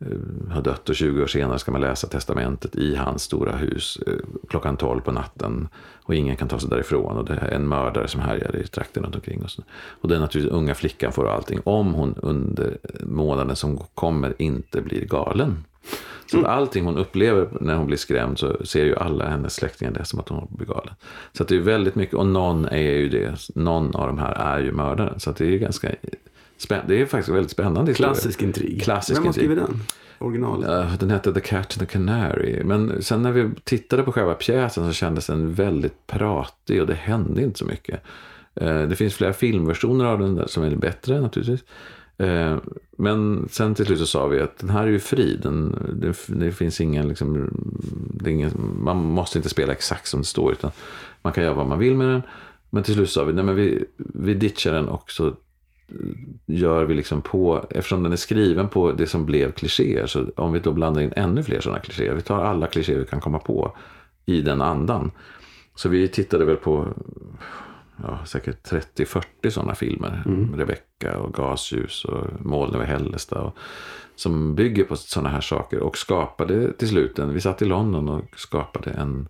eh, har dött och 20 år senare ska man läsa testamentet i hans stora hus eh, klockan 12 på natten. Och ingen kan ta sig därifrån. Och det är en mördare som härjar i trakten runt omkring. Och, så. och den naturligtvis unga flickan får allting. Om hon under månaden som kommer inte blir galen. Så att allting hon upplever när hon blir skrämd så ser ju alla hennes släktingar det som att hon blir galen. Så att det är väldigt mycket, och någon är ju det, någon av de här är ju mördaren. Så att det är ganska spännande, det är faktiskt väldigt spännande. Klassisk intrig. Klassisk Vem har skrivit den? Original? Ja, den hette The Cat and the Canary. Men sen när vi tittade på själva pjäsen så kändes den väldigt pratig och det hände inte så mycket. Eh, Det finns flera filmversioner av den där som är bättre naturligtvis. Eh, men sen till slut så sa vi att den här är ju fri. Den, det, det finns ingen, liksom, det är ingen, man måste inte spela exakt som det står. Utan man kan göra vad man vill med den. Men till slut sa vi, nej men vi, vi ditchar den och så gör vi liksom på, eftersom den är skriven på det som blev klichéer, så om vi då blandar in ännu fler sådana klichéer, vi tar alla klichéer vi kan komma på i den andan. Så vi tittade väl på ja, säkert 30-40 sådana filmer. Rebecca och Gasljus och Moln över Hällestad. Och, som bygger på sådana här saker och skapade till slut en, vi satt i London och skapade en,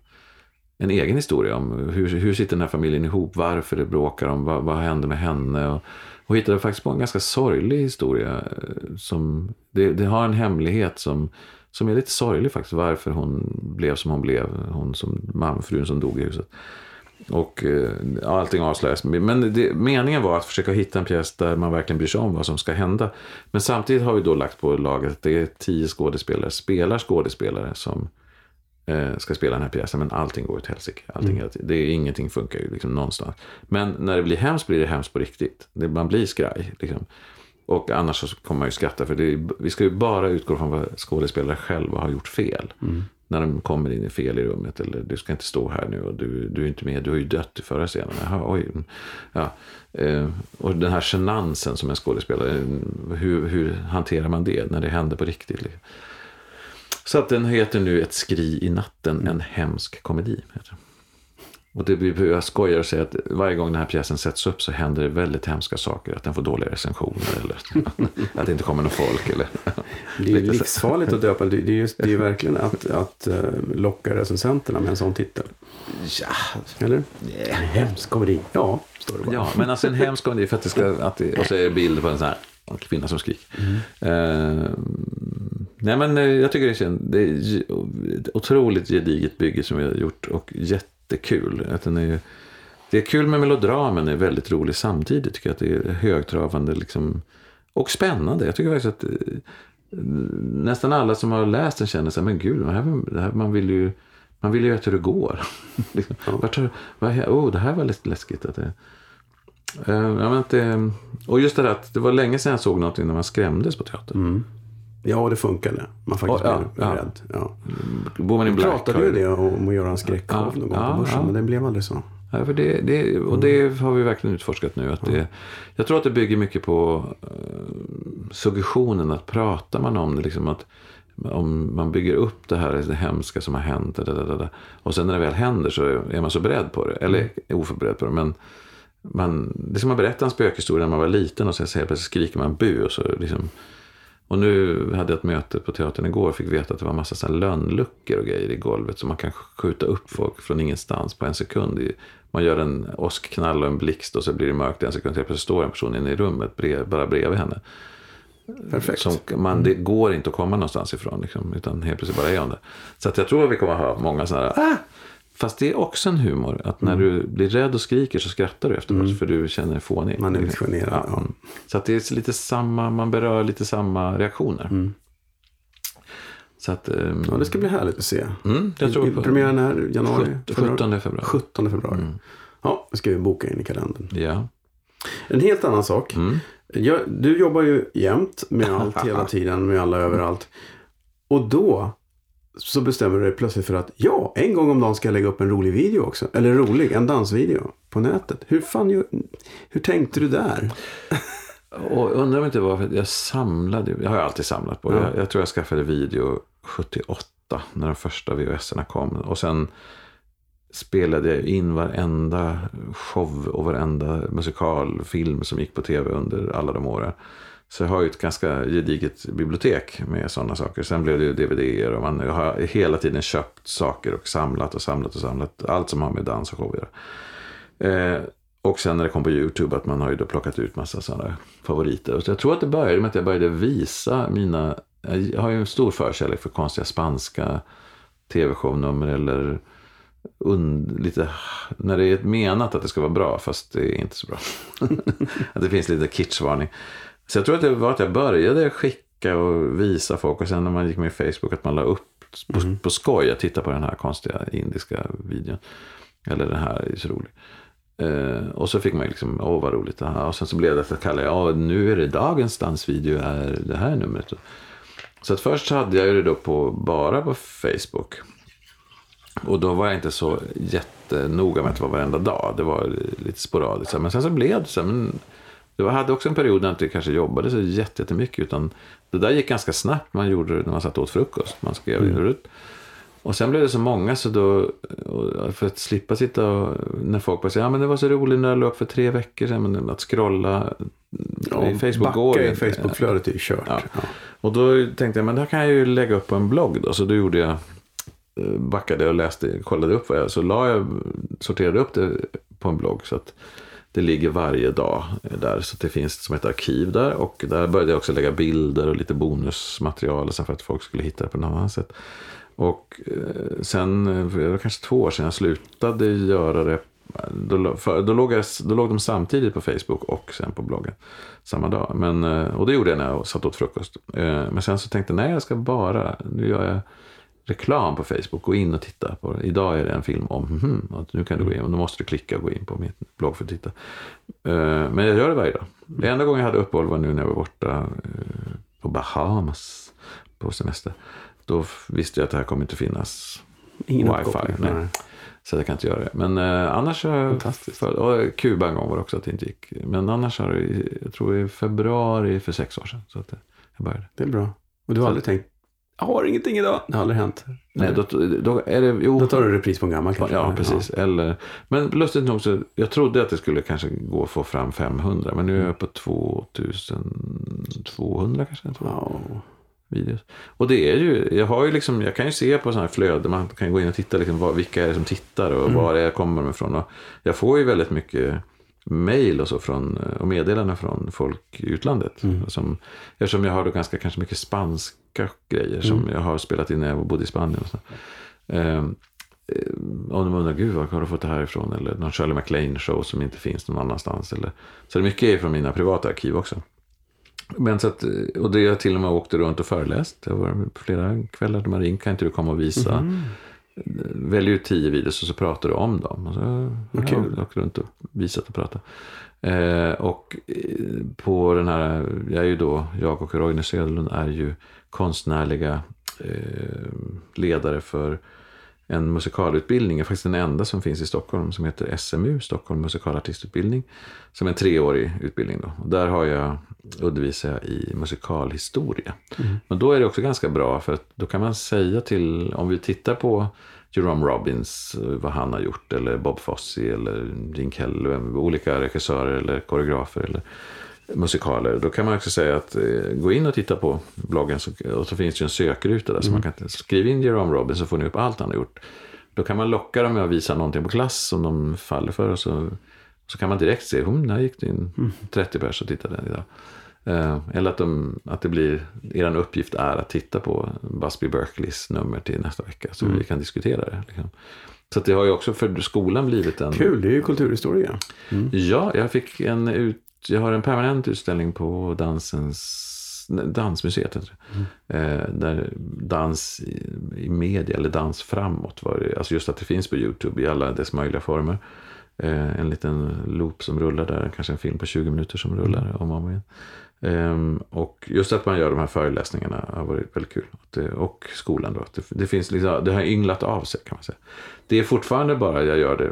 en egen historia om hur, hur sitter den här familjen ihop, varför det bråkar om, vad, vad hände med henne. Och, och hittade faktiskt på en ganska sorglig historia. eh, Som, det, det har en hemlighet som, som är lite sorglig faktiskt. Varför hon blev som hon blev. Hon som man, frun som dog i huset. Och eh, ja, allting avslöjas. Men det, meningen var att försöka hitta en pjäs där man verkligen bryr sig om vad som ska hända. Men samtidigt har vi då lagt på laget att det är tio skådespelare, spelar skådespelare som eh, ska spela den här pjäsen. Men allting går åt helsike. Allting tiden. det är, ingenting funkar ju liksom någonstans. Men när det blir hemskt blir det hemskt på riktigt. Det, man blir skraj. Liksom. Och annars så kommer man ju skratta. För det vi ska ju bara utgå från vad skådespelare själva har gjort fel. När de kommer in i fel i rummet. Eller du ska inte stå här nu och du, du är inte med. Du har ju dött i förra scenen. Jaha, oj. Mm, ja. Eh, och den här genansen som en skådespelare. Mm, hur, hur hanterar man det när det händer på riktigt? Liksom. Så att den heter nu Ett skri i natten, en hemsk komedi. Heter den. Och det blir, jag skojar och säger att varje gång den här pjäsen sätts upp så händer det väldigt hemska saker. Att den får dåliga recensioner eller [LAUGHS] att det inte kommer någon folk. Eller, [LAUGHS] Det är ju livsfarligt att döpa det. Är, just, det är ju verkligen att, att eh, locka recensenterna med en sån titel. ja, Eller? En hemsk komedi. Ja, står det bara. ja, men alltså en hemsk komedi för att det ska... Att det, och så är det bild på en sån här kvinna som skriker. Eh, nej men eh, jag tycker det är, det är ett otroligt gediget bygge som vi har gjort och jättekul. Att den är, det är kul med melodramen, är väldigt rolig samtidigt. Tycker jag att det är högtravande liksom, och spännande. Jag tycker faktiskt att eh, nästan alla som har läst den känner sig, men gud, här, här, man vill ju man vill ju veta hur det går. [LAUGHS] liksom, vart vad, oh, det här var lite läskigt. Att det, ja, men att det, och just det där att det var länge sedan jag såg någonting när man skrämdes på teatern. Ja, det funkade. Man faktiskt Ja, blev ja. rädd. Ja. Woman in Vi Black. pratade ju det om att göra en skräckshow Ja, någon gång ja, på börsen, ja. men det blev aldrig så. Ja, för det, det, och det har vi verkligen utforskat nu. Att det, jag tror att det bygger mycket på uh, suggestionen. Att pratar man om det, liksom att om man bygger upp det här det hemska som har hänt. Da, da, da, da, och sen när det väl händer så är man så beredd på det. Eller är oförberedd på det. Men man, det är som att berätta en spökhistoria när man var liten och sen så helt plötsligt skriker man bu. Och, så liksom, och nu hade jag ett möte på teatern igår och fick veta att det var en massa lönnluckor och grejer i golvet. Så man kan skjuta upp folk från ingenstans på en sekund. Man gör en åskknall och en blixt och så blir det mörkt en sekund. Plötsligt står en person inne i rummet brev, bara bredvid henne. Perfekt. Som man, det går inte att komma någonstans ifrån. Liksom, utan helt plötsligt bara är hon där. Så att jag tror att vi kommer att ha många sådana här ah! Fast det är också en humor. Att när du blir rädd och skriker så skrattar du efteråt. För du känner dig fånig. Man är lite generad. Ja. Så att det är lite samma, man berör lite samma reaktioner. Så att, ehm, Ja, det ska bli härligt att se. mm, jag tror I- på Premiären är januari? sjut- februari? 17 februari. 17 februari. Ja, det ska vi boka in i kalendern. Ja. En helt annan sak. Mm. Jag, du jobbar ju jämt med allt [LAUGHS] hela tiden, med alla överallt. Och då så bestämmer du dig plötsligt för att ja, en gång om dagen ska jag lägga upp en rolig video också. Eller rolig, en dansvideo på nätet. Hur fan gör, hur tänkte du där? [LAUGHS] Och undrar om inte varför jag samlade, jag har ju alltid samlat på. Ja. Jag, jag tror jag skaffade video 78 när de första VHS-erna kom. Och sen spelade jag in varenda show och varenda musikalfilm som gick på tv under alla de åren. Så jag har ju ett ganska gediget bibliotek med sådana saker. Sen blev det ju dvd och man har hela tiden köpt saker och samlat och samlat och samlat. Allt som har med dans och show att göra. Eh, och sen när det kom på YouTube att man har ju då plockat ut massa sådana favoriter. Så jag tror att det började med att jag började visa mina... Jag har ju en stor förkärlek för konstiga spanska tv-shownummer eller und, lite, när det är menat att det ska vara bra fast det är inte så bra. [LAUGHS] att det finns lite kitschvarning. Så jag tror att det var att jag började skicka och visa folk och sen när man gick med i Facebook att man la upp på, mm. på skoj att titta på den här konstiga indiska videon. Eller den här är så rolig. Uh, och så fick man liksom, åh vad roligt. Aha. Och sen så blev det att kalla, ja nu är det dagens dansvideo, är det här numret. Så att först hade jag det då på, bara på Facebook. Och då var jag inte så jättenoga med att det var varenda dag. Det var lite sporadiskt. Men sen så blev det så. Men jag hade också en period när jag inte kanske jobbade så jättemycket. Utan det där gick ganska snabbt. Man gjorde det när man satt åt frukost. Man skrev mm. ut. Och sen blev det så många så då, för att slippa sitta och, när folk bara säger ja men det var så roligt när jag upp för tre veckor sedan, men att scrolla ja, i Facebook går i Facebookflödet är kört. Ja. Ja. Och då tänkte jag, men det kan jag ju lägga upp på en blogg då, så då gjorde jag eh, backade och läste, kollade upp vad jag, så la jag, sorterade upp det på en blogg så att det ligger varje dag där. Så det finns som ett arkiv där. Och där började jag också lägga bilder och lite bonusmaterial så för att folk skulle hitta det på något annat sätt. Och eh, sen, eh, det var kanske två år sedan jag slutade göra det. Då, för, då, låg jag, då låg de samtidigt på Facebook och sen på bloggen samma dag. Men, eh, och det gjorde jag när jag satt åt frukost. Men sen så tänkte jag, nej jag ska bara, nu gör jag reklam på Facebook. Gå in och titta på det. Idag är det en film om, mm, nu kan du gå in, och då måste du klicka och gå in på min blogg för att titta. Men jag gör det varje dag. Det enda gången jag hade uppehåll var nu när jag var borta på Bahamas på semester. Då visste jag att det här kommer inte finnas Ingen wifi. Nej. Nej. Så jag kan inte göra det. Men eh, annars Fantastiskt. För, och Kuba en gång var det också att det inte gick. Men annars har det, jag tror i februari för sex år sedan. Så att jag började. Det är bra. Och du har så. aldrig tänkt, jag har ingenting idag. Det har aldrig hänt. Nej, då, då, är det, jo. då tar du repris på en gammal kanske. Ja, precis. Ja. Eller, men lustigt nog så, jag trodde att det skulle kanske gå att få fram 500. Men nu är jag på 2200 kanske. Wow videos. Och det är ju, jag har ju liksom, jag kan ju se på sådana här flöden, man kan gå in och titta liksom, vad, vilka är det som tittar och mm. var det jag kommer ifrån. Och jag får ju väldigt mycket mail och så från, och meddelanden från folk i utlandet. Mm. Som, eftersom jag har då ganska kanske mycket spanska grejer som mm. jag har spelat in när jag bodde i Spanien. Och så. Um, och de undrar, gud var har du fått det här ifrån? Eller någon Shirley MacLaine show som inte finns någon annanstans. Eller, så det är mycket från mina privata arkiv också. Men så att, och det jag till och med åkte runt och föreläst. Det var flera kvällar där man ringt, kan inte du komma och visa? Mm. Välj ut tio videos och så pratar du om dem. Och så okay. jag åkt runt och visat och pratat. Eh, och eh, på den här, jag är ju då, jag och Roine Söderlund är ju konstnärliga eh, ledare för en musikalutbildning, är faktiskt den enda som finns i Stockholm, som heter SMU, Stockholm musikalartistutbildning. Som är en treårig utbildning. Då. Och där har jag undervisat i musikalhistoria. Mm. Men då är det också ganska bra, för att då kan man säga till, om vi tittar på Jerome Robbins, vad han har gjort, eller Bob Fosse, eller Gene Kelly, olika regissörer eller koreografer. Eller, musikaler. Då kan man också säga att eh, gå in och titta på bloggen så, och så finns det ju en sökruta där. Så man mm. kan skriva in Jerome Robbins så får ni upp allt han har gjort. Då kan man locka dem med att visa någonting på klass som de faller för. Och så, så kan man direkt se, hm, där gick det in 30 pers och tittade idag. Eh, eller att, de, att det blir, er uppgift är att titta på Busby Berkeleys nummer till nästa vecka. Så mm. vi kan diskutera det. Liksom. Så det har ju också för skolan blivit en... Kul, det är ju kulturhistoria. Mm. Ja, jag fick en ut, jag har en permanent utställning på dansens Dansmuseet. Mm. Eh, där dans i, i, media, eller dans framåt. Var det, alltså just att det finns på YouTube i alla dess möjliga former. Eh, en liten loop som rullar där, kanske en film på 20 minuter som rullar om och om igen. Eh, och just att man gör de här föreläsningarna har varit väldigt kul. Det, och skolan då. Det, det, finns liksom, det har ynglat av sig kan man säga. Det är fortfarande bara jag gör det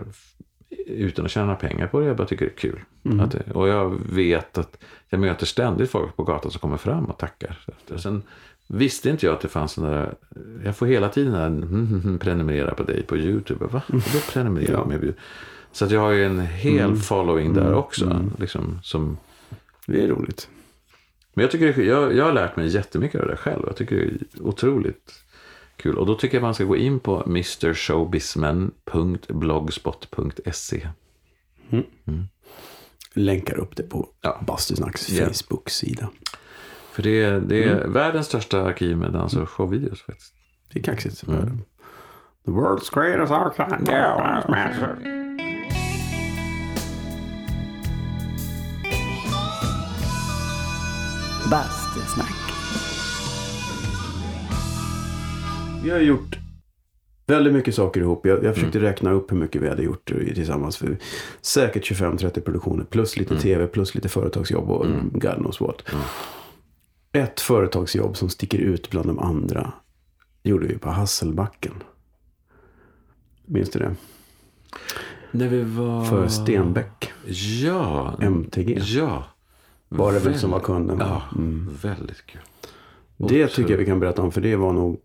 utan att tjäna pengar på det. Jag bara tycker det är kul. Mm. Att, och jag vet att jag möter ständigt folk på gatan som kommer fram och tackar. Sen visste inte jag att det fanns sådana där, jag får hela tiden här, mm, mm, mm, prenumerera på dig på YouTube. Va? Då prenumererar jag med Så att jag har ju en hel mm. following där också. Liksom, som, det är roligt. Men jag, tycker jag, jag har lärt mig jättemycket av det själv. Jag tycker det är otroligt kul. Och då tycker jag man ska gå in på mrshowbizman.blogspot.se. Länkar upp det på Ja. Bastusnacks. Facebook-sida. För det, är- det är världens största arkiv med dans och showvideos faktiskt. Det är kaxigt. The world's greatest archive. Yeah. Bastusnack. Vi har gjort väldigt mycket saker ihop. Jag, jag försökte räkna upp hur mycket vi hade gjort tillsammans. För säkert 25-30 produktioner. Plus lite tv, plus lite företagsjobb och God knows what. Ett företagsjobb som sticker ut bland de andra gjorde vi på Hasselbacken. Minns du det? När vi var... För Stenbeck, Ja. MTG. Ja. Var det väl som var kunden? Ja, Mm. väldigt kul. Det tycker jag vi kan berätta om. För det var nog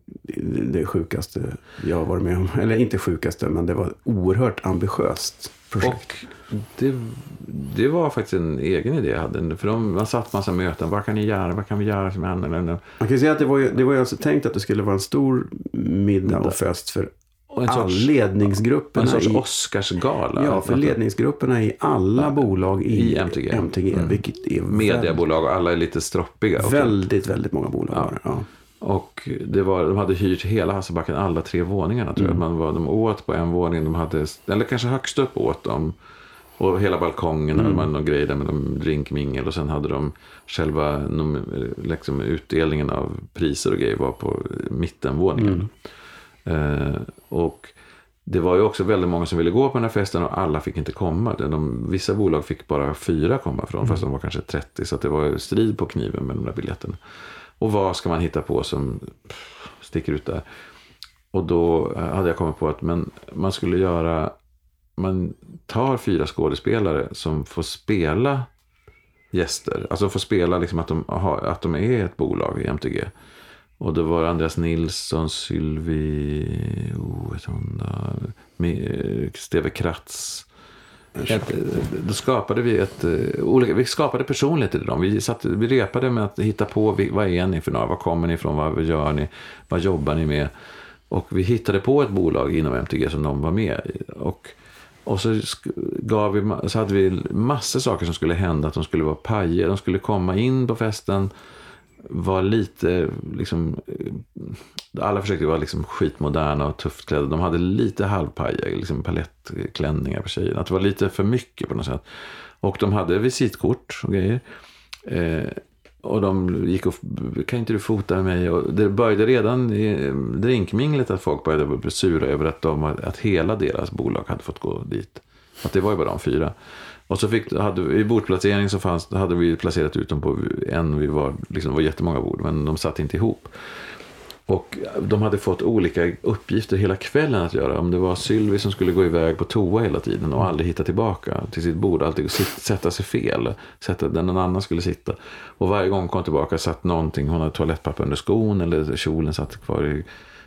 det sjukaste jag har varit med om. Eller inte sjukaste, men det var oerhört ambitiöst projekt. Och det, det var faktiskt en egen idé jag hade. För de, man satt massa möten. Vad kan ni göra? Vad kan vi göra som händer? Man kan säga att det var ju, det var ju alltså tänkt att det skulle vara en stor middag och fest för En all sorts, ledningsgrupperna. en sorts i, Oscarsgala. ja, för ledningsgrupperna i alla bolag i, I MTG. MTG vilket är Mediebolag och alla är lite stroppiga. väldigt, väldigt, många bolag. det, Ja. och det var, de hade hyrt hela Hasselbacken, alla tre våningarna. Tror jag. Man var, de åt på en våning. De hade, eller kanske högst upp åt de. Och hela balkongen hade man någon grej där med någon drinkmingel. Och sen hade de själva liksom, utdelningen av priser och grejer var på mittenvåningen. Eh, och det var ju också väldigt många som ville gå på den här festen och alla fick inte komma. De, vissa bolag fick bara fyra komma från, fast de var kanske 30. Så att det var strid på kniven med de där biljetterna. Och vad ska man hitta på som pff, sticker ut där? Och då hade jag kommit på att men man skulle göra, man tar fyra skådespelare som får spela gäster. Alltså får spela liksom att de, har, att de är ett bolag i MTG. Och det var Andreas Nilsson, Sylvie, oh, vet hon då, med, Steve Kratz. Ett, då skapade vi ett, eh, olika, vi skapade personligheter till dem. Vi, satt, vi repade med att hitta på vad är ni för några, var kommer ni ifrån, vad gör ni, vad jobbar ni med. Och vi hittade på ett bolag inom MTG som de var med i. Och, och så, gav vi, så hade vi massor saker som skulle hända. Att de skulle vara pajer, de skulle komma in på festen. Var lite, liksom, alla försökte vara liksom skitmoderna och tufft klädda. De hade lite halvpajiga liksom palettklänningar på tjejerna. Att det var lite för mycket på något sätt. Och de hade visitkort och grejer. Eh, och de gick och, kan inte du fota med mig? Och det började redan i eh, drinkminglet att folk började bli sura över att, de, att hela deras bolag hade fått gå dit. Att det var ju bara de fyra. Och så fick, hade, i bordplacering så fanns, hade vi placerat ut dem på en, vi var, liksom, det var jättemånga bord, men de satt inte ihop. Och de hade fått olika uppgifter hela kvällen att göra. Om det var Sylvie som skulle gå iväg på toa hela tiden och aldrig hitta tillbaka till sitt bord. Alltid sätta sig fel. Sätta där någon annan skulle sitta. Och varje gång hon kom tillbaka satt någonting. Hon hade toalettpapper under skon eller kjolen satt kvar i,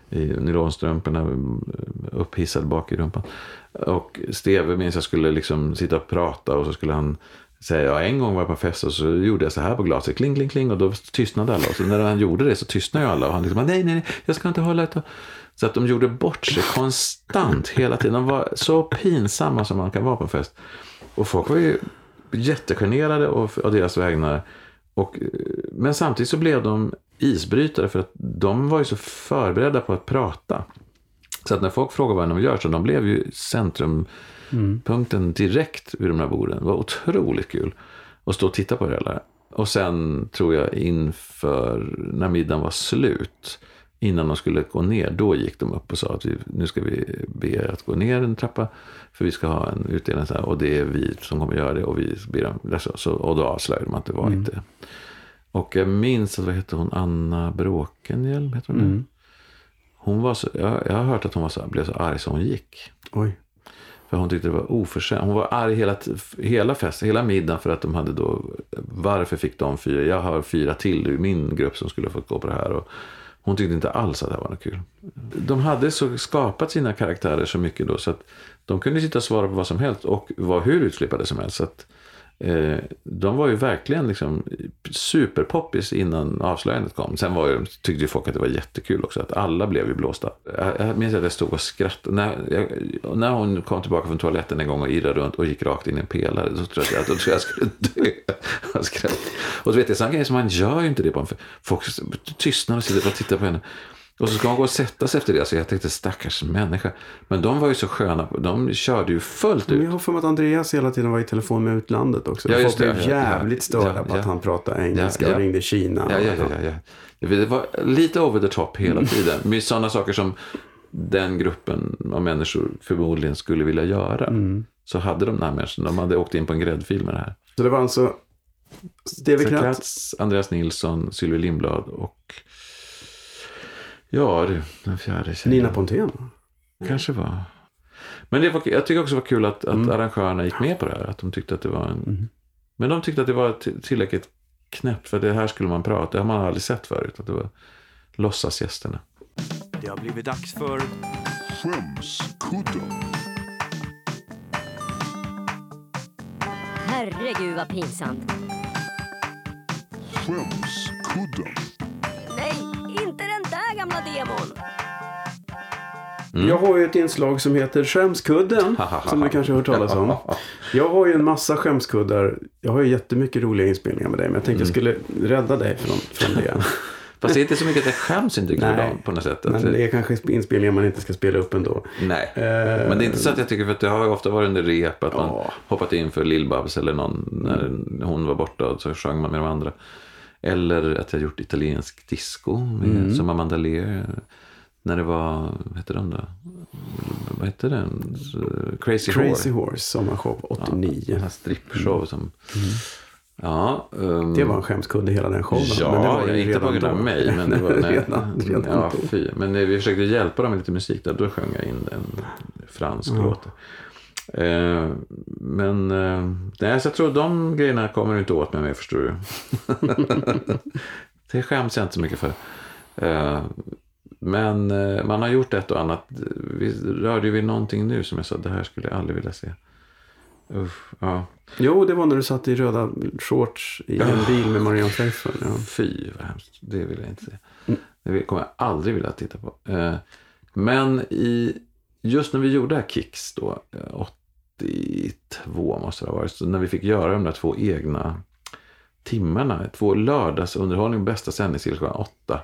i nylonstrumporna mm, upphissad bak i rumpan. Och Steve minns jag skulle liksom sitta och prata och så skulle han säga, ja, en gång var jag på fest och så gjorde jag så här på glaset, kling, kling, kling och då tystnade alla. Och så när han gjorde det så tystnade ju alla och han liksom, nej, nej, nej, jag ska inte hålla ett. Så att de gjorde bort sig konstant hela tiden. De var så pinsamma som man kan vara på en fest. Och folk var ju jättegenerade av deras vägnar. Och, eh, men samtidigt så blev de isbrytare för att de var ju så förberedda på att prata. Så att när folk frågade vad de gör så de blev ju centrumpunkten direkt vid de här borden. Det var otroligt kul att stå och titta på det hela. Och sen tror jag inför när middagen var slut, innan de skulle gå ner, då gick de upp och sa att vi, nu ska vi be er att gå ner en trappa, för vi ska ha en utdelning så här, och det är vi som kommer göra det och vi ber dem, så, så, och då avslöjade de att det var inte. Och jag minns att, vad hette hon, Anna Bråkenhielm, heter hon det? Hon var så, jag, jag har hört att hon var så, blev så arg så hon gick. Oj. För hon tyckte det var oförskämt. Hon var arg hela, hela festen, hela middagen för att de hade då, varför fick de fyra? Jag har fyra till i min grupp som skulle fått gå på det här. Och hon tyckte inte alls att det här var något kul. De hade så skapat sina karaktärer så mycket då så att de kunde sitta och svara på vad som helst och vara hur utflippade som helst. Så att Eh, de var ju verkligen liksom superpoppis innan avslöjandet kom. Sen var ju, tyckte ju folk att det var jättekul också, att alla blev ju blåsta. Jag, jag minns att jag stod och skrattade. När, jag, när hon kom tillbaka från toaletten en gång och irrade runt och gick rakt in i en pelare, då trodde jag att jag, jag skulle dö. av skratt. Och så vet, det är sådana grejer som man gör ju inte det på en Folk tystnar och sitter och tittar på henne. Och så ska man gå och sätta sig efter det. Så jag tänkte stackars människa. Men de var ju så sköna. De körde ju fullt ut. Jag har för mig att Andreas hela tiden var i telefon med utlandet också. Ja, Folk blev ja, jävligt ja, störda ja, på att han pratade engelska och ringde Kina. Ja, ja, ja, ja, Det var lite over the top hela tiden. Med sådana saker som den gruppen av människor förmodligen skulle vilja göra. Mm. Så hade de den här människan. De hade åkt in på en gräddfil med det här. Så det var alltså Steve Kratz, Andreas Nilsson, Sylvie Lindblad och Ja du, den fjärde tjejen. Nina Pontén? Kanske var. Men det var, jag tycker också det var kul att, att mm. arrangörerna gick med på det här. Att de tyckte att det var en... Mm. Men de tyckte att det var tillräckligt knäppt. För det här skulle man prata. Det har man aldrig sett förut. Att det var låtsasgästerna. Det har blivit dags för... Skämskudden. Herregud vad pinsamt. Skämskudden gamla demon. Mm. Jag har ju ett inslag som heter Skämskudden. som du kanske har hört talas om. Jag har ju en massa skämskuddar. Jag har ju jättemycket roliga inspelningar med dig. Men jag tänkte mm. jag skulle rädda dig från, från det. [LAUGHS] Fast det är inte så mycket att jag skäms inte för dem på något sätt. Men det är kanske inspelningar man inte ska spela upp ändå. Nej, uh, men det är inte så att jag tycker, för att det har ofta varit under rep att man uh. hoppat in för Lill-Babs eller någon när hon var borta och så sjöng man med de andra. Eller att jag gjort italiensk disco med, mm. som Amanda Lear. När det var, vad hette den då? Vad hette den? Crazy, Crazy Horse. Horse sommarshow 89. Ja, en strippshow mm. som... Mm. Ja, um, det var en skämskudde hela den showen. Ja, men det var inte på grund av mig. Men, [LAUGHS] det var, nej, redan, redan ja, fy. men vi försökte hjälpa dem med lite musik där. Då sjöng jag in en fransk mm. låt. Eh, men eh, nej, så jag tror de grejerna kommer du inte åt med mig förstår du. [LAUGHS] det skäms jag inte så mycket för. Eh, men man har gjort ett och annat. Vi rörde vid någonting nu som jag sa, det här skulle jag aldrig vilja se. Uff, ja. Jo, det var när du satt i röda shorts i en bil med Marianne Faithfull. Ja. Fy vad hemskt. Det vill jag inte se. Mm. Det kommer jag aldrig vilja titta på. Men i, just när vi gjorde Kicks då, 82 måste det ha varit. Så när vi fick göra de där två egna timmarna. Två lördagsunderhållning, bästa sändningstid klockan åtta.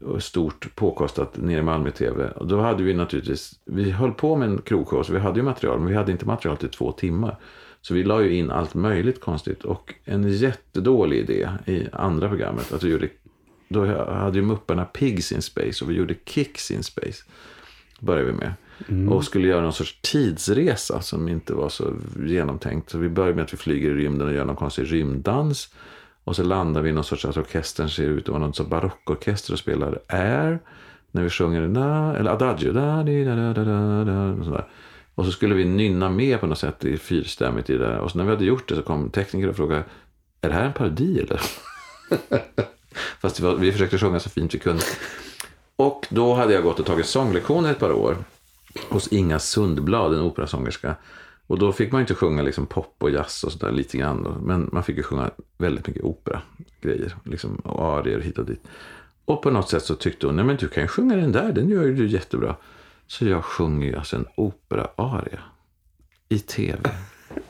Och stort påkostat nere i Malmö TV. Och då hade vi naturligtvis, vi höll på med en krogshow så vi hade ju material. Men vi hade inte material till två timmar. Så vi la ju in allt möjligt konstigt. Och en jättedålig idé i andra programmet. Att vi gjorde, då hade ju Mupparna Pigs in Space och vi gjorde Kicks in Space. Började vi med. Mm. Och skulle göra någon sorts tidsresa som inte var så genomtänkt. Så vi börjar med att vi flyger i rymden och gör någon konstig rymddans. Och så landar vi i någon sorts, att orkestern ser ut att vara någon sorts barockorkester och spelar Air. När vi sjunger, na, eller Adagio. Da, di, da, da, da, da, och, sådär. och så skulle vi nynna med på något sätt i fyrstämmigt i det där. Och så när vi hade gjort det så kom tekniker och frågade, är det här en parodi eller? [LAUGHS] Fast var, vi försökte sjunga så fint vi kunde. Och då hade jag gått och tagit sånglektioner ett par år hos Inga Sundblad, en operasångerska. Och då fick man inte sjunga liksom pop och jazz och sådär lite grann. Men man fick ju sjunga väldigt mycket operagrejer. Liksom, och arier hit och dit. Och på något sätt så tyckte hon, nej men du kan ju sjunga den där, den gör ju du jättebra. Så jag sjunger ju alltså en operaaria I tv.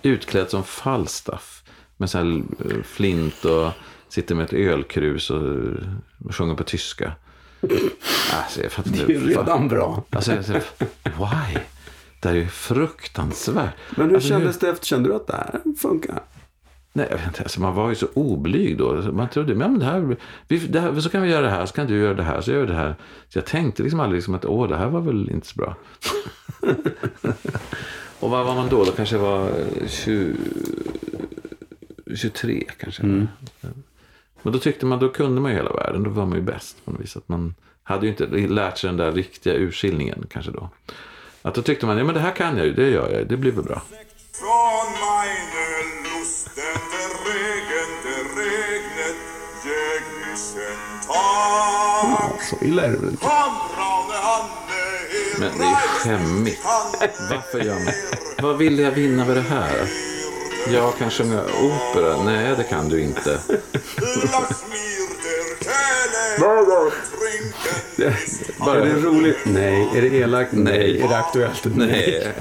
Utklädd som Falstaff. Med så här eh, flint och sitter med ett ölkrus och eh, sjunger på tyska. Alltså, jag fattar, det är ju redan bra. Alltså, why? Det är ju fruktansvärt. Men hur alltså, kändes det efter? Kände du att det här funkar? Nej, jag vet inte. Alltså, man var ju så oblyg då. Man trodde, men det här, vi, det här, så kan vi göra det här, så kan du göra det här, så gör vi det här. Så jag tänkte liksom aldrig liksom att, åh, det här var väl inte så bra. [LAUGHS] Och vad var man då? Då kanske var 20, 23 kanske. Mm. Men då tyckte man, då kunde man ju hela världen. Då var man ju bäst på något vis. Att man hade ju inte lärt sig den där riktiga urskiljningen kanske då. Att då tyckte man, ja men det här kan jag ju, det gör jag det blir väl bra. Från så illa är det väl inte. Men det är skämmigt. Varför gör man Vad vill jag vinna med det här? Jag kan sjunga opera. Nej, det kan du inte. Är det roligt? Nej. Är det elakt? Nej. Är det aktuellt? Nej.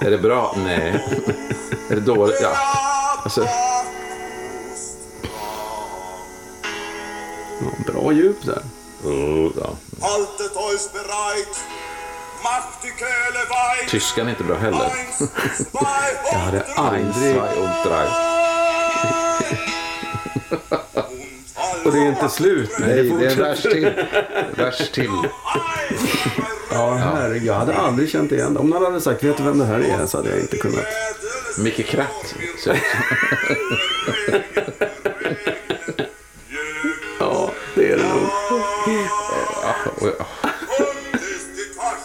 Är det bra? Nej. Är det dåligt? Ja. Alltså, Ja, bra djup där. oh, ja. Tyskan är inte bra heller. [LAUGHS] Jag hade aldrig... [LAUGHS] Och det är inte slut. Nej, det det är fortsätter. värst till. Värst till. [LAUGHS] Ja, herregud. Jag hade aldrig känt igen det. Om någon hade sagt, vet du vem det här är? Så hade jag inte kunnat. Micke Kratt. Ja, det är det nog.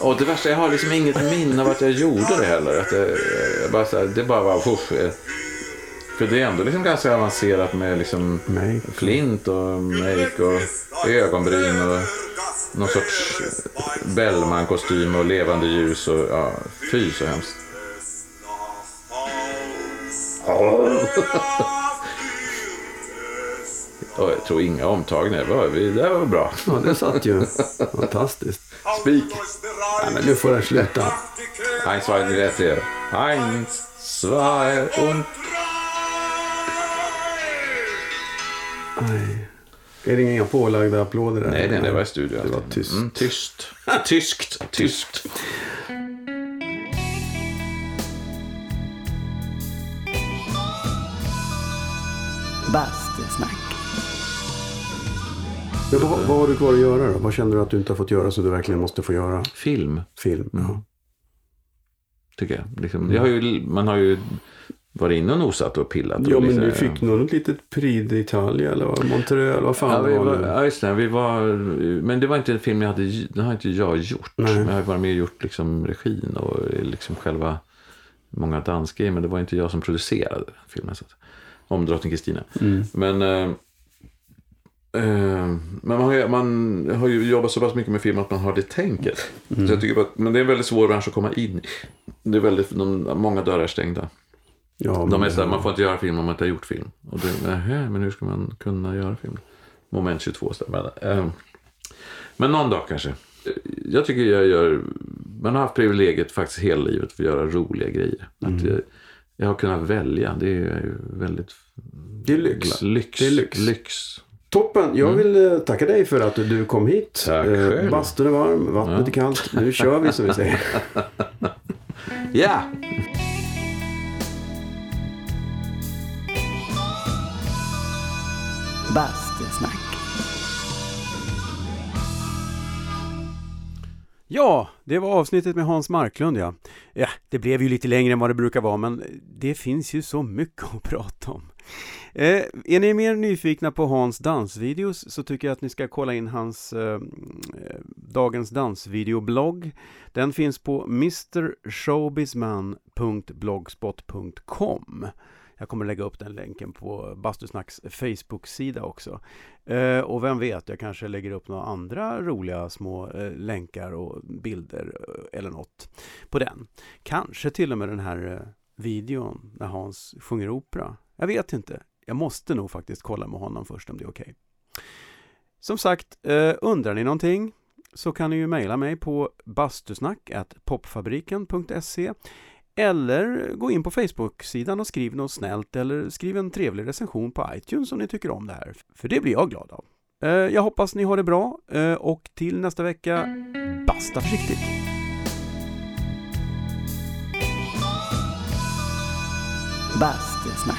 Och, det värsta, jag har liksom inget minne av att jag gjorde det heller. Att det, jag bara, här, det bara var puff. eh. För det är ändå liksom ganska avancerat med liksom Make. flint och make och ögonbryn och någon sorts Bellman-kostym och levande ljus och ja, fy så hemskt. [LAUGHS] Och jag tror inga omtagningar. Det var, det var bra. Ja, det satt ju. Fantastiskt. Spik. Ja, men nu får den sluta. Eins, zwei, drei, vier. Eins, zwei und... Nej. Är det inga pålagda applåder där? Nej, nej, det var i studion. Det var tyst. Mm, tyst. Tyskt. Tyst. Bastusnack. Men vad, vad har du kvar att göra då? Vad känner du att du inte har fått göra så du verkligen måste få göra? Film, Film? Ja. tycker jag. Liksom, jag har ju, man har ju varit inne och nosat och pillat. Och Ja, men liksom, du fick något litet Prix d'Italia eller eller vad fan Ja, det vi var var, nu? ja, just det. Vi var, men det var inte en film jag hade, den har inte jag gjort. Nej. Men jag har varit med och gjort liksom regin och liksom själva många dansgrejer. Men det var inte jag som producerade filmen. Så att, om drottning Kristina. Mm. Men, eh, men man, har, ju- man har ju jobbat så pass mycket med film att man har det tänket. Mm. Så jag tycker bara, att- men det är en väldigt svår bransch att komma in i. Det är väldigt, de, många dörar är stängda. Ja, De är så här, man får inte göra film om man inte har gjort film. Och det, nähä, men hur ska man kunna göra film? Moment 22 så där. Men, någon dag kanske. Jag tycker jag gör, man har haft privilegiet faktiskt hela livet att göra roliga grejer. Att jag, jag har kunnat välja, det är ju väldigt det är lyx. lyx. Det är lyx. lyx. Toppen! Jag vill eh, tacka dig för att du kom hit. Tack Eh, själv. Bastun är varm, vattnet Ja. är kallt. Nu kör vi som vi säger. [LAUGHS] Ja! Bastusnack. Ja, det var avsnittet med Hans Marklund ja. Ja, det blev ju lite längre än vad det brukar vara, men det finns ju så mycket att [LAUGHS] prata om. Eh, är ni mer nyfikna på Hans dansvideos så tycker jag att ni ska kolla in hans eh, eh Dagens dansvideoblogg. Den finns på mrshowbizman.blogspot.com. Jag kommer lägga upp den länken på Bastusnacks Facebook-sida också. Eh, och vem vet, jag kanske lägger upp några andra roliga små eh, länkar och bilder eh, eller något på den. Kanske till och med den här eh, videon när Hans sjunger opera. Jag vet inte. Jag måste nog faktiskt kolla med honom först om det är okej. Som sagt, eh, undrar ni någonting så kan ni ju mejla mig på bastusnack.popfabriken.se eller gå in på Facebook-sidan och skriv något snällt eller skriv en trevlig recension på iTunes om ni tycker om det här. För det blir jag glad av. Eh, jag hoppas ni har det bra eh, och till nästa vecka, basta försiktigt! Bastusnack.